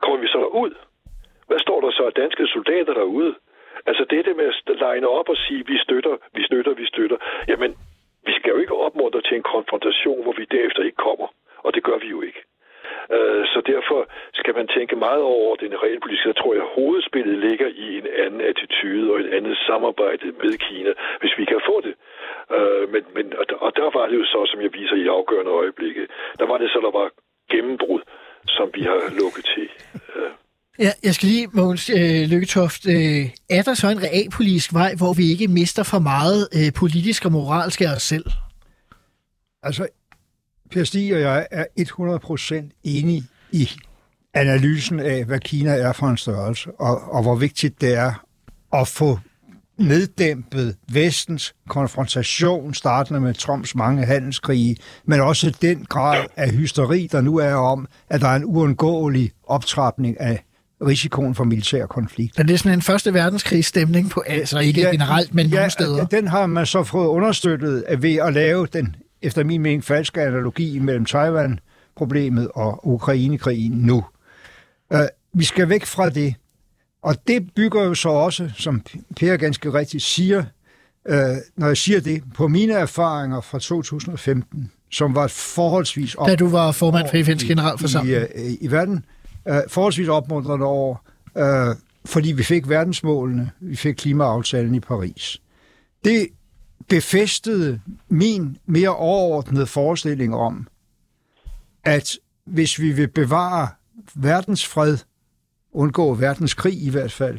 Kommer vi så ud? Hvad står der så af danske soldater derude? Altså det med at line op og sige, vi støtter, vi støtter, vi støtter. Jamen, vi skal jo ikke opmuntre til en konfrontation, hvor vi derefter ikke kommer. Og det gør vi jo ikke. Øh, så derfor skal man tænke meget over den realpolitiske. Jeg tror, at hovedspillet ligger i en anden attitude og et andet samarbejde med Kina, hvis vi kan få det. Øh, men, men, og der var det jo så, som jeg viser i afgørende øjeblikke, der var det så, der var gennembrud, som vi har lukket til. Ja, jeg skal lige, Mogens øh, Lykketoft, øh, er der så en realpolitisk vej, hvor vi ikke mister for meget øh, politisk og moralsk af os selv? Altså, Per Stig og jeg er 100% enige i analysen af, hvad Kina er for en størrelse, og, og hvor vigtigt det er at få neddæmpet vestens konfrontation, startende med Trumps mange handelskrige, men også den grad af hysteri, der nu er om, at der er en uundgåelig optrapning af risikoen for militær konflikt. Men det er sådan en første verdenskrigs-stemning på, altså ikke ja, generelt, men ja, nogle steder. den har man så fået understøttet ved at lave den, efter min mening, falske analogi mellem Taiwan-problemet og Ukraine-krigen nu. Uh, vi skal væk fra det. Og det bygger jo så også, som Per ganske rigtigt siger, øh, når jeg siger det, på mine erfaringer fra 2015, som var forholdsvis... Op- da du var formand for FN's generalforsamling. I, i, i verden. Øh, forholdsvis opmuntrende år, øh, fordi vi fik verdensmålene, vi fik klimaaftalen i Paris. Det befæstede min mere overordnede forestilling om, at hvis vi vil bevare verdensfred undgå verdenskrig i hvert fald,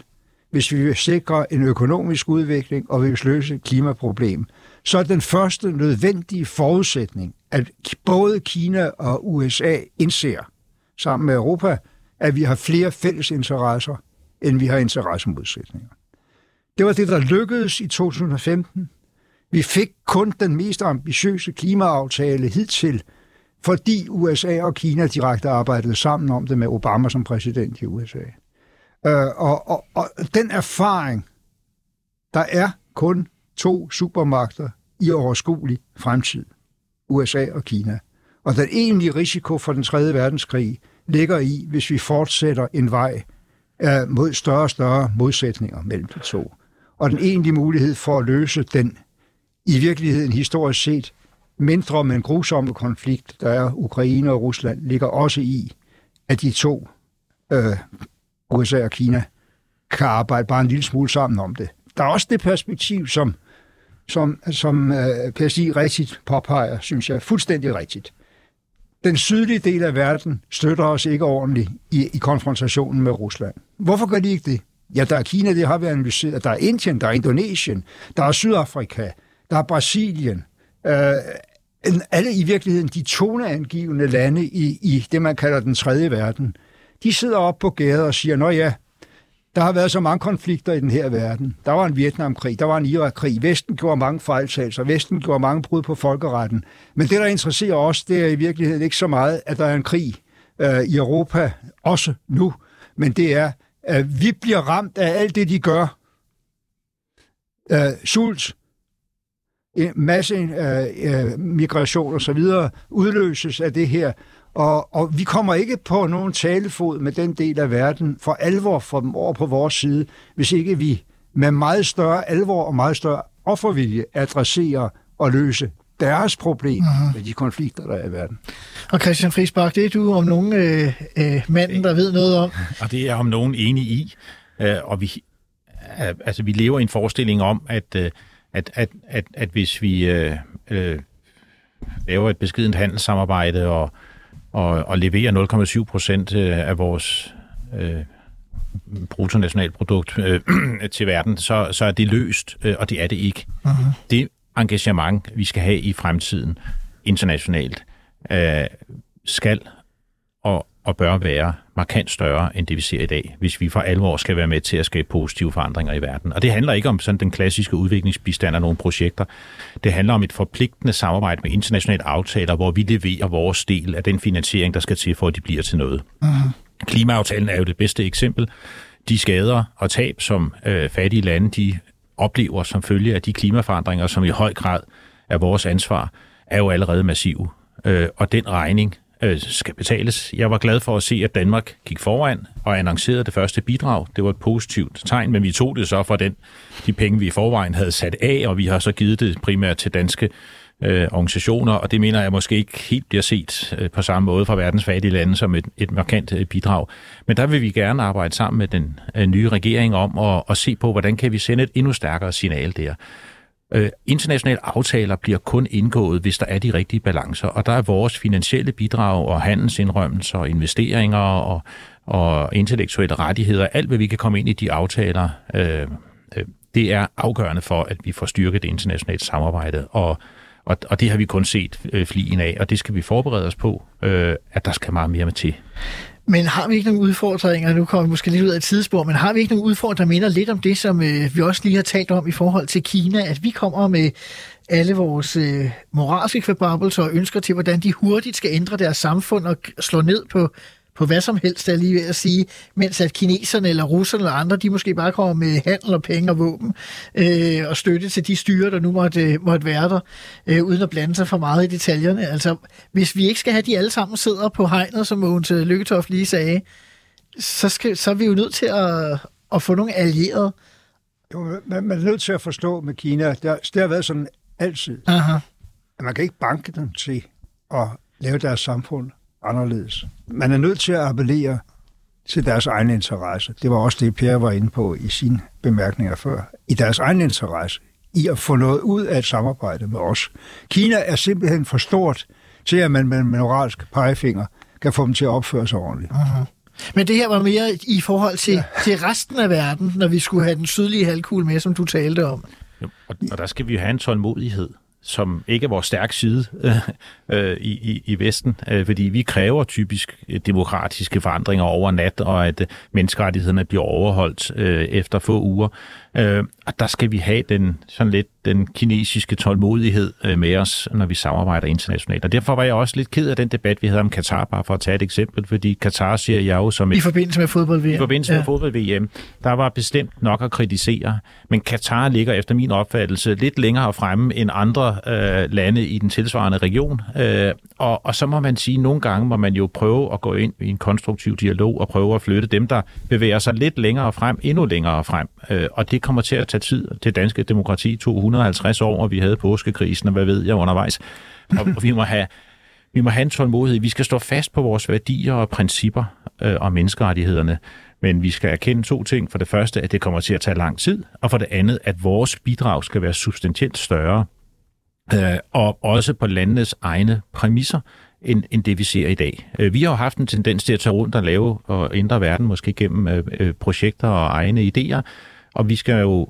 hvis vi vil sikre en økonomisk udvikling og vi vil løse et klimaproblem, så er den første nødvendige forudsætning, at både Kina og USA indser sammen med Europa, at vi har flere fælles interesser, end vi har interessemodsætninger. Det var det, der lykkedes i 2015. Vi fik kun den mest ambitiøse klimaaftale hidtil, fordi USA og Kina direkte arbejdede sammen om det med Obama som præsident i USA. Øh, og, og, og den erfaring, der er kun to supermagter i overskuelig fremtid, USA og Kina. Og den egentlige risiko for den tredje verdenskrig ligger i, hvis vi fortsætter en vej øh, mod større og større modsætninger mellem de to. Og den egentlige mulighed for at løse den i virkeligheden historisk set mindre, men grusomme konflikt, der er Ukraine og Rusland, ligger også i, at de to, øh, USA og Kina, kan arbejde bare en lille smule sammen om det. Der er også det perspektiv, som, som, som øh, PSI rigtigt påpeger, synes jeg, fuldstændig rigtigt. Den sydlige del af verden støtter os ikke ordentligt i, i konfrontationen med Rusland. Hvorfor gør de ikke det? Ja, der er Kina, det har vi analyseret. Der er Indien, der er Indonesien, der er Sydafrika, der er Brasilien, øh, alle i virkeligheden de toneangivende lande i, i det, man kalder den tredje verden, de sidder op på gader og siger, nå ja, der har været så mange konflikter i den her verden. Der var en Vietnamkrig, der var en Irakkrig. Vesten gjorde mange fejltagelser, Vesten gjorde mange brud på folkeretten. Men det, der interesserer os, det er i virkeligheden ikke så meget, at der er en krig øh, i Europa, også nu. Men det er, at vi bliver ramt af alt det, de gør. Øh, sult, masse øh, øh, migration og så videre udløses af det her. Og, og vi kommer ikke på nogen talefod med den del af verden for alvor for dem over på vores side, hvis ikke vi med meget større alvor og meget større offervilje adresserer og løse deres problem mm-hmm. med de konflikter, der er i verden. Og Christian Friisbach, det er du om nogen øh, øh, manden, der ved noget om. Og det er om nogen enig i. Øh, og vi, øh, altså, vi lever i en forestilling om, at, øh, at, at, at, at hvis vi øh, øh, laver et beskedent handelssamarbejde og, og, og leverer 0,7 procent øh, af vores øh, bruttonationalprodukt øh, til verden, så, så er det løst, øh, og det er det ikke. Uh-huh. Det engagement, vi skal have i fremtiden internationalt, øh, skal og, bør være markant større, end det vi ser i dag, hvis vi for alvor skal være med til at skabe positive forandringer i verden. Og det handler ikke om sådan den klassiske udviklingsbistand af nogle projekter. Det handler om et forpligtende samarbejde med internationale aftaler, hvor vi leverer vores del af den finansiering, der skal til, for at de bliver til noget. Uh-huh. Klimaaftalen er jo det bedste eksempel. De skader og tab, som øh, fattige lande de oplever som følge af de klimaforandringer, som i høj grad er vores ansvar, er jo allerede massive. Øh, og den regning øh, skal betales. Jeg var glad for at se, at Danmark gik foran og annoncerede det første bidrag. Det var et positivt tegn, men vi tog det så fra den, de penge, vi i forvejen havde sat af, og vi har så givet det primært til danske øh, organisationer, og det mener jeg måske ikke helt bliver set øh, på samme måde fra verdens fattige lande som et, et markant øh, bidrag. Men der vil vi gerne arbejde sammen med den øh, nye regering om at, at se på, hvordan kan vi sende et endnu stærkere signal der. Øh, internationale aftaler bliver kun indgået, hvis der er de rigtige balancer, og der er vores finansielle bidrag og handelsindrømmelser og investeringer og, og intellektuelle rettigheder, alt hvad vi kan komme ind i de aftaler, øh, øh, det er afgørende for, at vi får styrket det internationale samarbejde, og og, og det har vi kun set øh, flien af, og det skal vi forberede os på, øh, at der skal meget mere med til. Men har vi ikke nogen udfordringer, nu kommer vi måske lidt ud af et tidsspor, men har vi ikke nogen udfordringer, der minder lidt om det, som øh, vi også lige har talt om i forhold til Kina, at vi kommer med alle vores øh, moralske kvababelser og ønsker til, hvordan de hurtigt skal ændre deres samfund og slå ned på på hvad som helst, er lige ved at sige, mens at kineserne eller russerne eller andre, de måske bare kommer med handel og penge og våben øh, og støtte til de styre, der nu måtte, måtte være der, øh, uden at blande sig for meget i detaljerne. Altså, hvis vi ikke skal have de alle sammen sidder på hegnet, som Mogens Lykketoft lige sagde, så, skal, så er vi jo nødt til at, at få nogle allierede. Jo, man, man er nødt til at forstå med Kina, der, det har været sådan altid, Aha. at man kan ikke banke dem til at lave deres samfund anderledes. Man er nødt til at appellere til deres egen interesse. Det var også det, Per var inde på i sine bemærkninger før. I deres egen interesse. I at få noget ud af et samarbejde med os. Kina er simpelthen for stort til, at man med moralsk pegefinger kan få dem til at opføre sig ordentligt. Uh-huh. Men det her var mere i forhold til, ja. til resten af verden, når vi skulle have den sydlige halvkugle med, som du talte om. Jo, og, og der skal vi jo have en tålmodighed som ikke er vores stærke side øh, øh, i, i, i Vesten, øh, fordi vi kræver typisk øh, demokratiske forandringer over nat, og at øh, menneskerettighederne bliver overholdt øh, efter få uger. Øh, og der skal vi have den sådan lidt den kinesiske tålmodighed øh, med os, når vi samarbejder internationalt. Og derfor var jeg også lidt ked af den debat, vi havde om Katar, bare for at tage et eksempel, fordi Katar ser jeg jo som et... I forbindelse med fodbold-VM. I forbindelse ja. med fodbold-VM. Der var bestemt nok at kritisere, men Katar ligger efter min opfattelse lidt længere fremme end andre øh, lande i den tilsvarende region. Øh, og, og så må man sige, at nogle gange må man jo prøve at gå ind i en konstruktiv dialog og prøve at flytte dem, der bevæger sig lidt længere frem, endnu længere frem. Øh, og det kommer til at tage tid. Det danske demokrati 250 år, og vi havde påskekrisen, og hvad ved jeg undervejs. Og, og vi må have vi må have en tålmodighed. Vi skal stå fast på vores værdier og principper øh, og menneskerettighederne. Men vi skal erkende to ting. For det første, at det kommer til at tage lang tid, og for det andet, at vores bidrag skal være substantielt større, øh, og også på landenes egne præmisser, end, end det vi ser i dag. Øh, vi har jo haft en tendens til at tage rundt og lave og ændre verden, måske gennem øh, øh projekter og egne idéer, og vi skal jo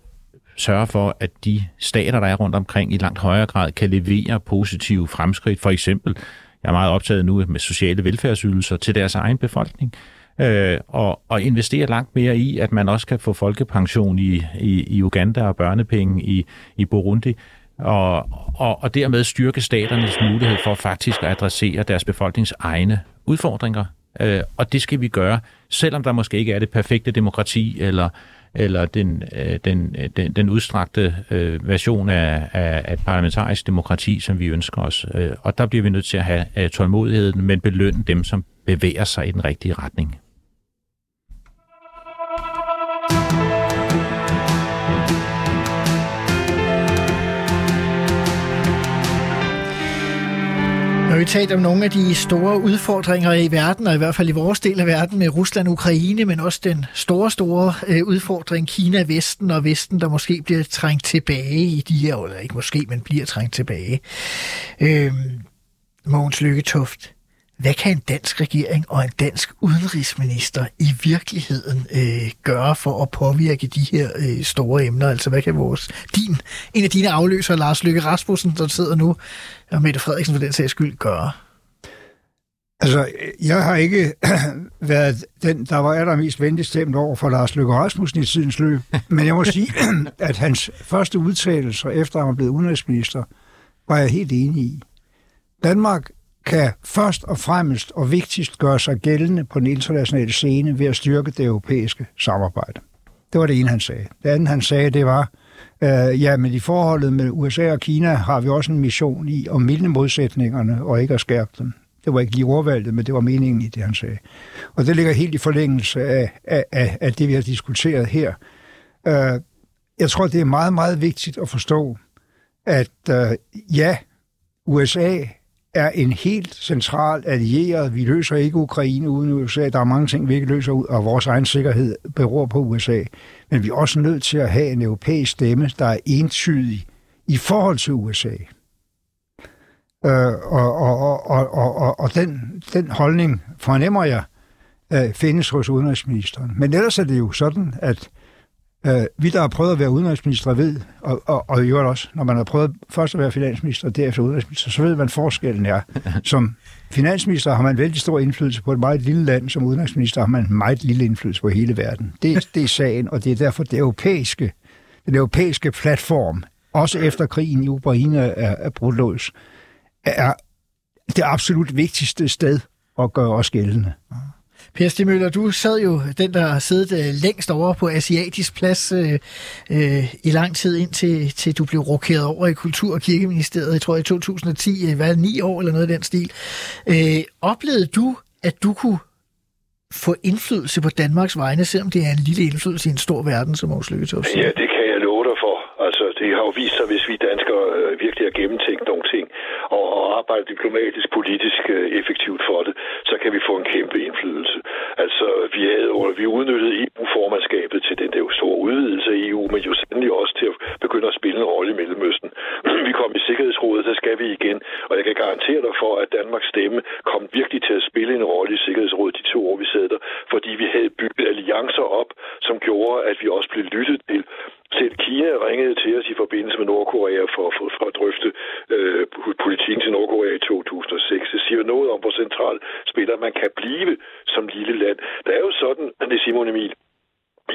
sørge for, at de stater, der er rundt omkring, i langt højere grad kan levere positive fremskridt. For eksempel, jeg er meget optaget nu med sociale velfærdsydelser til deres egen befolkning, øh, og, og investere langt mere i, at man også kan få folkepension i, i, i Uganda og børnepenge i, i Burundi, og, og, og dermed styrke staternes mulighed for faktisk at adressere deres befolknings egne udfordringer. Øh, og det skal vi gøre, selvom der måske ikke er det perfekte demokrati eller eller den, øh, den, øh, den, den udstrakte øh, version af, af, af et parlamentarisk demokrati, som vi ønsker os. Øh, og der bliver vi nødt til at have øh, tålmodigheden, men belønne dem, som bevæger sig i den rigtige retning. Når vi talt om nogle af de store udfordringer i verden, og i hvert fald i vores del af verden med Rusland og Ukraine, men også den store, store øh, udfordring Kina-Vesten og Vesten, der måske bliver trængt tilbage i de her, eller ikke måske, men bliver trængt tilbage. Øh, Mogens Lykketoft, hvad kan en dansk regering og en dansk udenrigsminister i virkeligheden øh, gøre for at påvirke de her øh, store emner? Altså, hvad kan vores, din, en af dine afløsere, Lars Løkke Rasmussen, der sidder nu, og Mette Frederiksen for den sags skyld, gøre? Altså, jeg har ikke været den, der var allermest venligstemt over for Lars Løkke Rasmussen i tidens løb. Men jeg må sige, at hans første udtalelser, efter han var blevet udenrigsminister, var jeg helt enig i. Danmark kan først og fremmest og vigtigst gøre sig gældende på den internationale scene ved at styrke det europæiske samarbejde. Det var det ene, han sagde. Det andet, han sagde, det var, øh, ja, men i forholdet med USA og Kina har vi også en mission i at mildne modsætningerne og ikke at skærpe dem. Det var ikke lige ordvalget, men det var meningen i det, han sagde. Og det ligger helt i forlængelse af, af, af, af det, vi har diskuteret her. Øh, jeg tror, det er meget, meget vigtigt at forstå, at øh, ja, USA er en helt central allieret. Vi løser ikke Ukraine uden USA. Der er mange ting, vi ikke løser ud, og vores egen sikkerhed beror på USA. Men vi er også nødt til at have en europæisk stemme, der er entydig i forhold til USA. Øh, og og, og, og, og, og den, den holdning fornemmer jeg øh, findes hos udenrigsministeren. Men ellers er det jo sådan, at Øh, vi, der har prøvet at være udenrigsminister, ved, og, og, og i øvrigt også, når man har prøvet først at være finansminister og derefter udenrigsminister, så ved man forskellen er. Som finansminister har man vældig stor indflydelse på et meget lille land, som udenrigsminister har man meget lille indflydelse på hele verden. Det, det er sagen, og det er derfor det europæiske, den europæiske platform, også efter krigen i Ukraine er, er brudt løs, er det absolut vigtigste sted at gøre os gældende. Per Stimøller, du sad jo den, der har siddet øh, længst over på Asiatisk Plads øh, øh, i lang tid, indtil til du blev rokeret over i Kultur- og Kirkeministeriet, jeg tror i 2010, øh, hvad, ni år eller noget af den stil. Øh, oplevede du, at du kunne få indflydelse på Danmarks vegne, selvom det er en lille indflydelse i en stor verden, som Aarhus Lykketoft Ja, det kan jeg love dig for. Altså, Altså, det har jo vist sig, hvis vi danskere øh, virkelig har gennemtænkt nogle ting og, og arbejdet diplomatisk, politisk øh, effektivt for det, så kan vi få en kæmpe indflydelse. Altså, vi, havde, vi udnyttede EU-formandskabet til den der store udvidelse af EU, men jo sandelig også til at begynde at spille en rolle i Mellemøsten. vi kom i Sikkerhedsrådet, der skal vi igen, og jeg kan garantere dig for, at Danmarks stemme kom virkelig til at spille en rolle i Sikkerhedsrådet de to år, vi sad der, fordi vi havde bygget alliancer op, som gjorde, at vi også blev lyttet til selv Kina ringede til os i forbindelse med Nordkorea for, for, for at drøfte øh, politikken til Nordkorea i 2006. Det siger noget om, hvor central spiller man kan blive som lille land. Der er jo sådan, at det Simon Emil,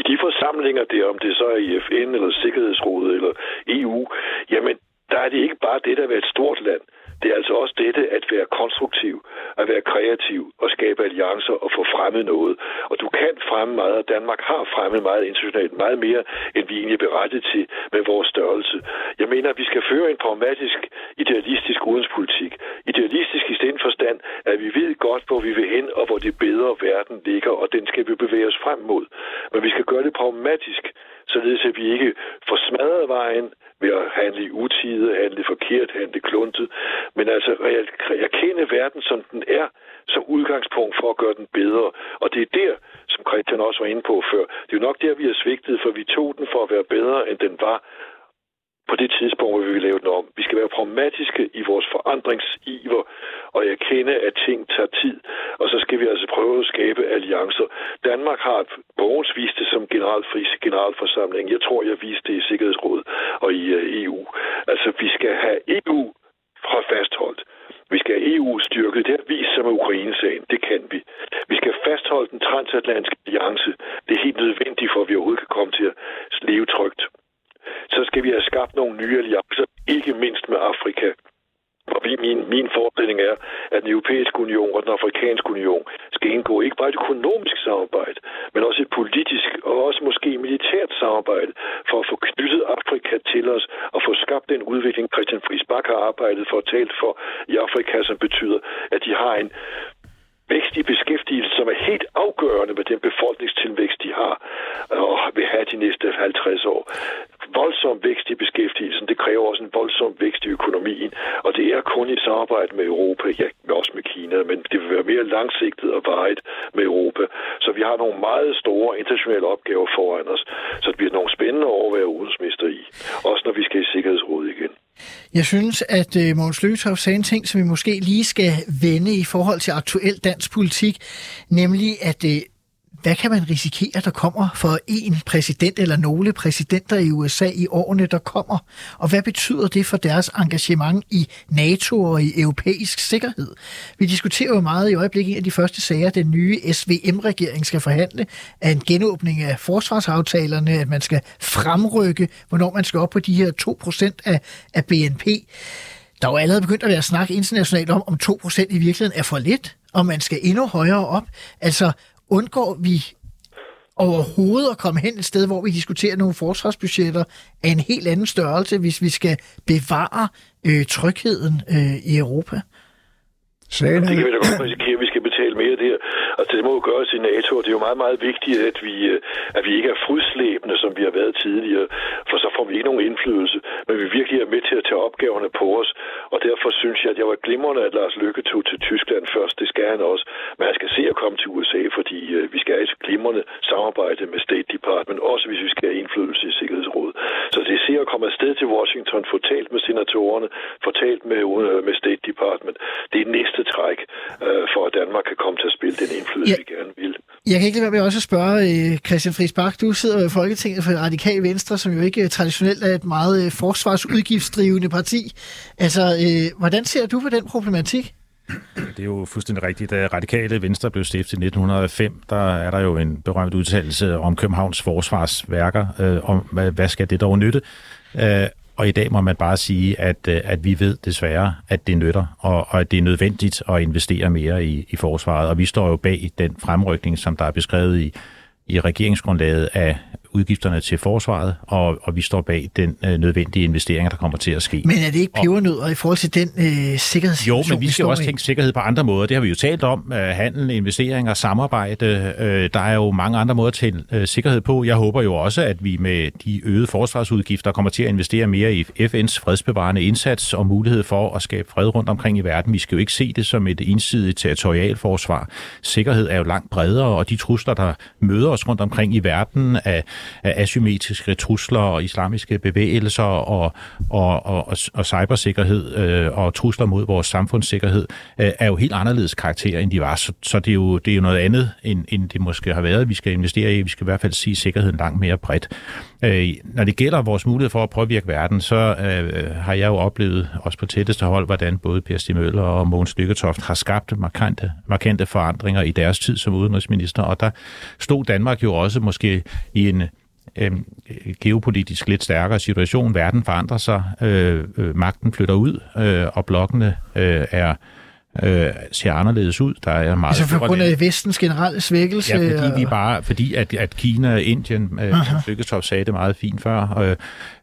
i de forsamlinger der, om det så er i FN eller Sikkerhedsrådet eller EU, jamen der er det ikke bare det, der er et stort land. Det er altså også dette at være konstruktiv, at være kreativ og skabe alliancer og få fremmet noget. Og du kan fremme meget, og Danmark har fremmet meget internationalt, meget mere, end vi egentlig er berettet til med vores størrelse. Jeg mener, at vi skal føre en pragmatisk, idealistisk udenrigspolitik. Idealistisk i den forstand, at vi ved godt, hvor vi vil hen, og hvor det bedre verden ligger, og den skal vi bevæge os frem mod. Men vi skal gøre det pragmatisk, således at vi ikke får smadret vejen ved at handle i utide, handle forkert, handle kluntet, men altså erkende verden, som den er, som udgangspunkt for at gøre den bedre. Og det er der, som Christian også var inde på før, det er jo nok der, vi har svigtet, for vi tog den for at være bedre, end den var, på det tidspunkt, hvor vi vil lave den om. Vi skal være pragmatiske i vores forandringsiver og erkende, at ting tager tid. Og så skal vi altså prøve at skabe alliancer. Danmark har Borgens vist det som generalfris generalforsamling. Jeg tror, jeg viste det i Sikkerhedsrådet og i øh, EU. Altså, vi skal have EU fra fastholdt. Vi skal have EU styrket. Det har vist sig med Ukraine-sagen. Det kan vi. Vi skal fastholde den transatlantiske alliance. Det er helt nødvendigt for, at vi overhovedet kan komme til at leve trygt så skal vi have skabt nogle nye alliancer, ikke mindst med Afrika. Og min, min forestilling er, at den europæiske union og den afrikanske union skal indgå ikke bare et økonomisk samarbejde, men også et politisk og også måske militært samarbejde for at få knyttet Afrika til os og få skabt den udvikling, Christian Friis Bak har arbejdet for og talt for i Afrika, som betyder, at de har en vækst i beskæftigelse, som er helt afgørende med den befolkningstilvækst, de har og vil have de næste 50 år. Voldsom vækst i beskæftigelsen, det kræver også en voldsom vækst i økonomien, og det er kun i samarbejde med Europa, ja, også med Kina, men det vil være mere langsigtet og vejet med Europa. Så vi har nogle meget store internationale opgaver foran os, så det bliver nogle spændende år at være udenrigsminister i, også når vi skal i Sikkerhedsrådet igen. Jeg synes, at øh, Mogens Lykketoft sagde en ting, som vi måske lige skal vende i forhold til aktuel dansk politik, nemlig at øh, hvad kan man risikere, der kommer for en præsident eller nogle præsidenter i USA i årene, der kommer? Og hvad betyder det for deres engagement i NATO og i europæisk sikkerhed? Vi diskuterer jo meget i øjeblikket af de første sager, den nye SVM-regering skal forhandle, af en genåbning af forsvarsaftalerne, at man skal fremrykke, hvornår man skal op på de her 2% af, af BNP. Der er jo allerede begyndt at være snak internationalt om, om 2% i virkeligheden er for lidt, og man skal endnu højere op. Altså, undgår vi overhovedet at komme hen et sted, hvor vi diskuterer nogle forsvarsbudgetter af en helt anden størrelse, hvis vi skal bevare øh, trygheden øh, i Europa? Sagen det kan vi da godt risikere, at vi skal betale mere der. Det må jo gøres i NATO, og det er jo meget, meget vigtigt, at vi, øh, at vi ikke er fodslæbende, som vi har været tidligere, for så får vi ikke nogen indflydelse, men vi virkelig er med til at tage opgaverne på os. Og derfor synes jeg, at jeg var glimrende, at Lars Lykke tog til Tyskland først. Det skal han også. Men han skal se at komme til USA, fordi øh, vi skal have et glimrende samarbejde med State Department, også hvis vi skal have indflydelse i Sikkerhedsrådet. Så det ser at komme afsted til Washington, få talt med senatorerne, få talt med, øh, med State Department. Det er næste træk for, at Danmark kan komme til at spille den indflydelse, ja. vi gerne vil. Jeg kan ikke lade være med også at spørge øh, Christian Friis Bak. Du sidder i Folketinget for Radikal Venstre, som jo ikke traditionelt er et meget øh, forsvarsudgiftsdrivende parti. Altså, øh, hvordan ser du på den problematik? Det er jo fuldstændig rigtigt. Da Radikale Venstre blev stiftet i 1905, der er der jo en berømt udtalelse om Københavns forsvarsværker, øh, om hvad skal det dog nytte. Øh, og i dag må man bare sige, at, øh, at vi ved desværre, at det nytter, og, og at det er nødvendigt at investere mere i, i forsvaret. Og vi står jo bag den fremrykning, som der er beskrevet i, i regeringsgrundlaget af udgifterne til forsvaret, og, og vi står bag den øh, nødvendige investering, der kommer til at ske. Men er det ikke pebernødder i forhold til den øh, sikkerhedssituation, Jo, men vi skal vi også tænke sikkerhed på andre måder. Det har vi jo talt om. Øh, handel, investeringer, samarbejde. Øh, der er jo mange andre måder til øh, sikkerhed på. Jeg håber jo også, at vi med de øgede forsvarsudgifter kommer til at investere mere i FN's fredsbevarende indsats og mulighed for at skabe fred rundt omkring i verden. Vi skal jo ikke se det som et ensidigt territorialforsvar. Sikkerhed er jo langt bredere, og de trusler, der møder os rundt omkring i verden af asymmetriske trusler og islamiske bevægelser og, og, og, og cybersikkerhed øh, og trusler mod vores samfundssikkerhed øh, er jo helt anderledes karakter, end de var. Så, så det, er jo, det er jo noget andet, end, end det måske har været. Vi skal investere i, vi skal i hvert fald sige sikkerheden langt mere bredt. Øh, når det gælder vores mulighed for at påvirke verden, så øh, har jeg jo oplevet, også på tætteste hold, hvordan både Per Stig Møller og Mogens Lykketoft har skabt markante, markante forandringer i deres tid som udenrigsminister, og der stod Danmark jo også måske i en øh, geopolitisk lidt stærkere situation. Verden forandrer sig, øh, øh, magten flytter ud, øh, og blokkene øh, er øh, ser anderledes ud. Der er meget altså for grund af vestens generelle svækkelse? Ja, fordi, vi bare, fordi at, at Kina og Indien, øh, Lykketoft sagde det meget fint før, øh,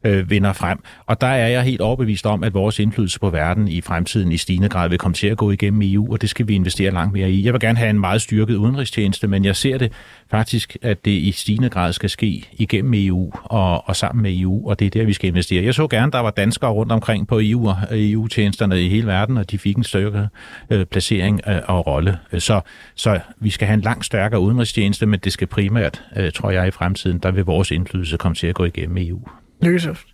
øh, vinder frem. Og der er jeg helt overbevist om, at vores indflydelse på verden i fremtiden i stigende grad vil komme til at gå igennem EU, og det skal vi investere langt mere i. Jeg vil gerne have en meget styrket udenrigstjeneste, men jeg ser det faktisk, at det i stigende grad skal ske igennem EU og, og sammen med EU, og det er der, vi skal investere. Jeg så gerne, der var danskere rundt omkring på EU og EU-tjenesterne i hele verden, og de fik en styrket øh, placering øh, og rolle. Så, så vi skal have en langt stærkere udenrigstjeneste, men det skal primært, øh, tror jeg, i fremtiden, der vil vores indflydelse komme til at gå igennem EU. Løsøft.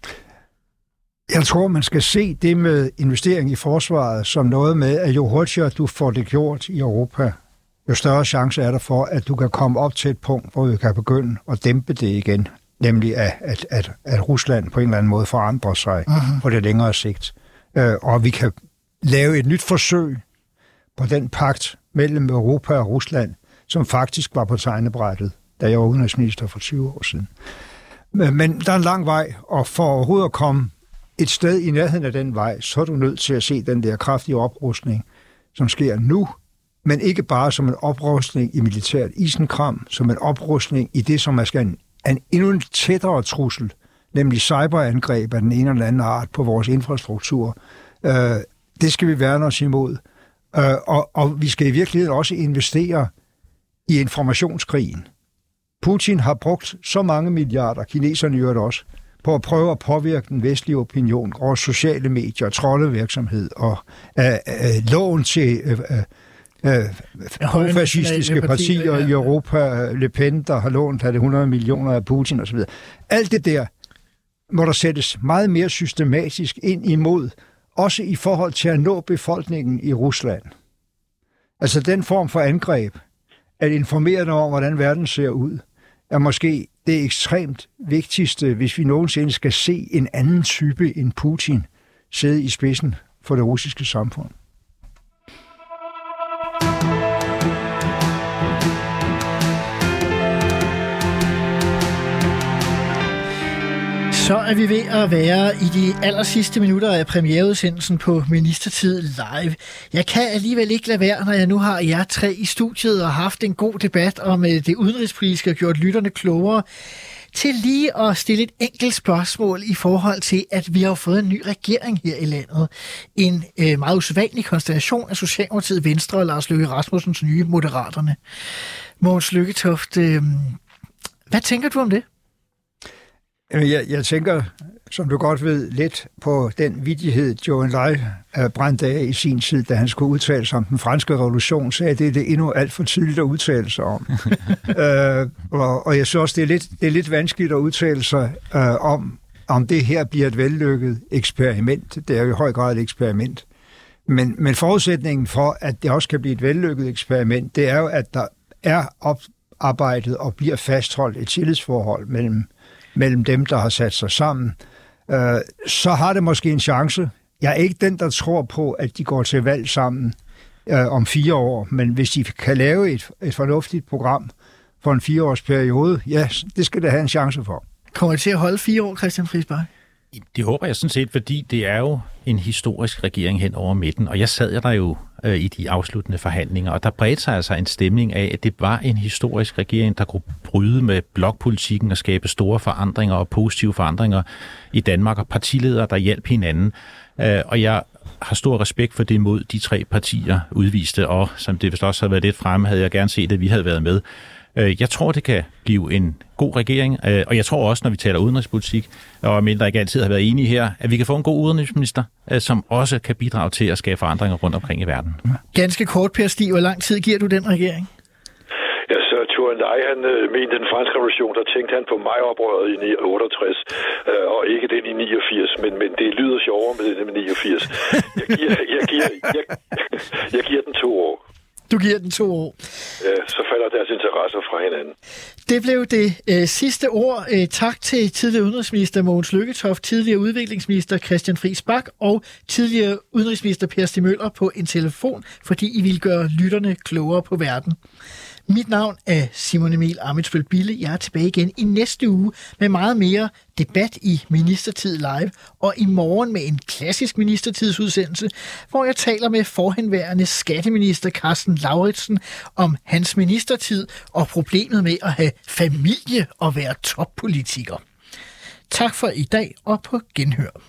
Jeg tror, man skal se det med investering i forsvaret som noget med, at jo hurtigere du får det gjort i Europa, jo større chance er der for, at du kan komme op til et punkt, hvor vi kan begynde at dæmpe det igen. Nemlig at, at, at, at Rusland på en eller anden måde forandrer sig uh-huh. på det længere sigt. Øh, og vi kan lave et nyt forsøg på den pagt mellem Europa og Rusland, som faktisk var på tegnebrættet, da jeg var udenrigsminister for 20 år siden. Men der er en lang vej, og for overhovedet at komme et sted i nærheden af den vej, så er du nødt til at se den der kraftige oprustning, som sker nu, men ikke bare som en oprustning i militært isenkram, som en oprustning i det, som er skal en endnu en tættere trussel, nemlig cyberangreb af den ene eller anden art på vores infrastruktur. Øh, det skal vi værne os imod. Øh, og, og vi skal i virkeligheden også investere i informationskrigen. Putin har brugt så mange milliarder, kineserne gør det også, på at prøve at påvirke den vestlige opinion over sociale medier, troldevirksomhed og øh, øh, lån til øh, øh, fascistiske partier i Europa, Le Pen, der har lånt 100 millioner af Putin osv. Alt det der må der sættes meget mere systematisk ind imod, også i forhold til at nå befolkningen i Rusland. Altså den form for angreb, at informere dem om, hvordan verden ser ud, er måske det ekstremt vigtigste, hvis vi nogensinde skal se en anden type end Putin sidde i spidsen for det russiske samfund. Så er vi ved at være i de aller sidste minutter af premiereudsendelsen på Ministertid Live. Jeg kan alligevel ikke lade være, når jeg nu har jer tre i studiet og haft en god debat om øh, det udenrigspolitiske og gjort lytterne klogere, til lige at stille et enkelt spørgsmål i forhold til, at vi har fået en ny regering her i landet. En øh, meget usædvanlig konstellation af Socialdemokratiet, Venstre og Lars Løkke Rasmussens nye Moderaterne. Mogens Lykketoft, øh, hvad tænker du om det? Jeg, jeg tænker, som du godt ved, lidt på den vidighed, Joe Lai brændte af i sin tid, da han skulle udtale sig om den franske revolution, sagde, at det er det endnu alt for tidligt at udtale sig om. øh, og, og jeg synes også, det er lidt, det er lidt vanskeligt at udtale sig øh, om, om det her bliver et vellykket eksperiment. Det er jo i høj grad et eksperiment. Men, men forudsætningen for, at det også kan blive et vellykket eksperiment, det er jo, at der er oparbejdet og bliver fastholdt et tillidsforhold mellem mellem dem, der har sat sig sammen, øh, så har det måske en chance. Jeg er ikke den, der tror på, at de går til valg sammen øh, om fire år, men hvis de kan lave et, et fornuftigt program for en fireårsperiode, ja, det skal det have en chance for. Kommer det til at holde fire år, Christian Friisberg? Det håber jeg sådan set, fordi det er jo en historisk regering hen over midten, og jeg sad der jo øh, i de afsluttende forhandlinger, og der bredte sig altså en stemning af, at det var en historisk regering, der kunne bryde med blokpolitikken og skabe store forandringer og positive forandringer i Danmark, og partiledere, der hjalp hinanden. Øh, og jeg har stor respekt for det mod de tre partier udviste, og som det vist også havde været lidt fremme, havde jeg gerne set, at vi havde været med. Øh, jeg tror, det kan blive en god regering, øh, og jeg tror også, når vi taler udenrigspolitik, og mindre ikke altid har været enige her, at vi kan få en god udenrigsminister, øh, som også kan bidrage til at skabe forandringer rundt omkring i verden. Ganske kort, Per Stig, hvor lang tid giver du den regering? Ja, så Turen Lai, han øh, mente den franske revolution, der tænkte han på mig oprøret i 68, øh, og ikke den i 89, men, men det lyder sjovere med den med 89. Jeg giver, jeg giver, jeg, jeg giver den to år. Du giver den to år. Ja, så falder deres interesser fra hinanden. Det blev det øh, sidste ord. Øh, tak til tidligere udenrigsminister Mogens Lykketoft, tidligere udviklingsminister Christian Friis Bak og tidligere udenrigsminister Per Stig Møller på en telefon, fordi I vil gøre lytterne klogere på verden. Mit navn er Simon Emil Amitsbøl Bille. Jeg er tilbage igen i næste uge med meget mere debat i Ministertid Live, og i morgen med en klassisk ministertidsudsendelse, hvor jeg taler med forhenværende skatteminister Carsten Lauritsen om hans ministertid og problemet med at have familie og være toppolitiker. Tak for i dag og på genhør.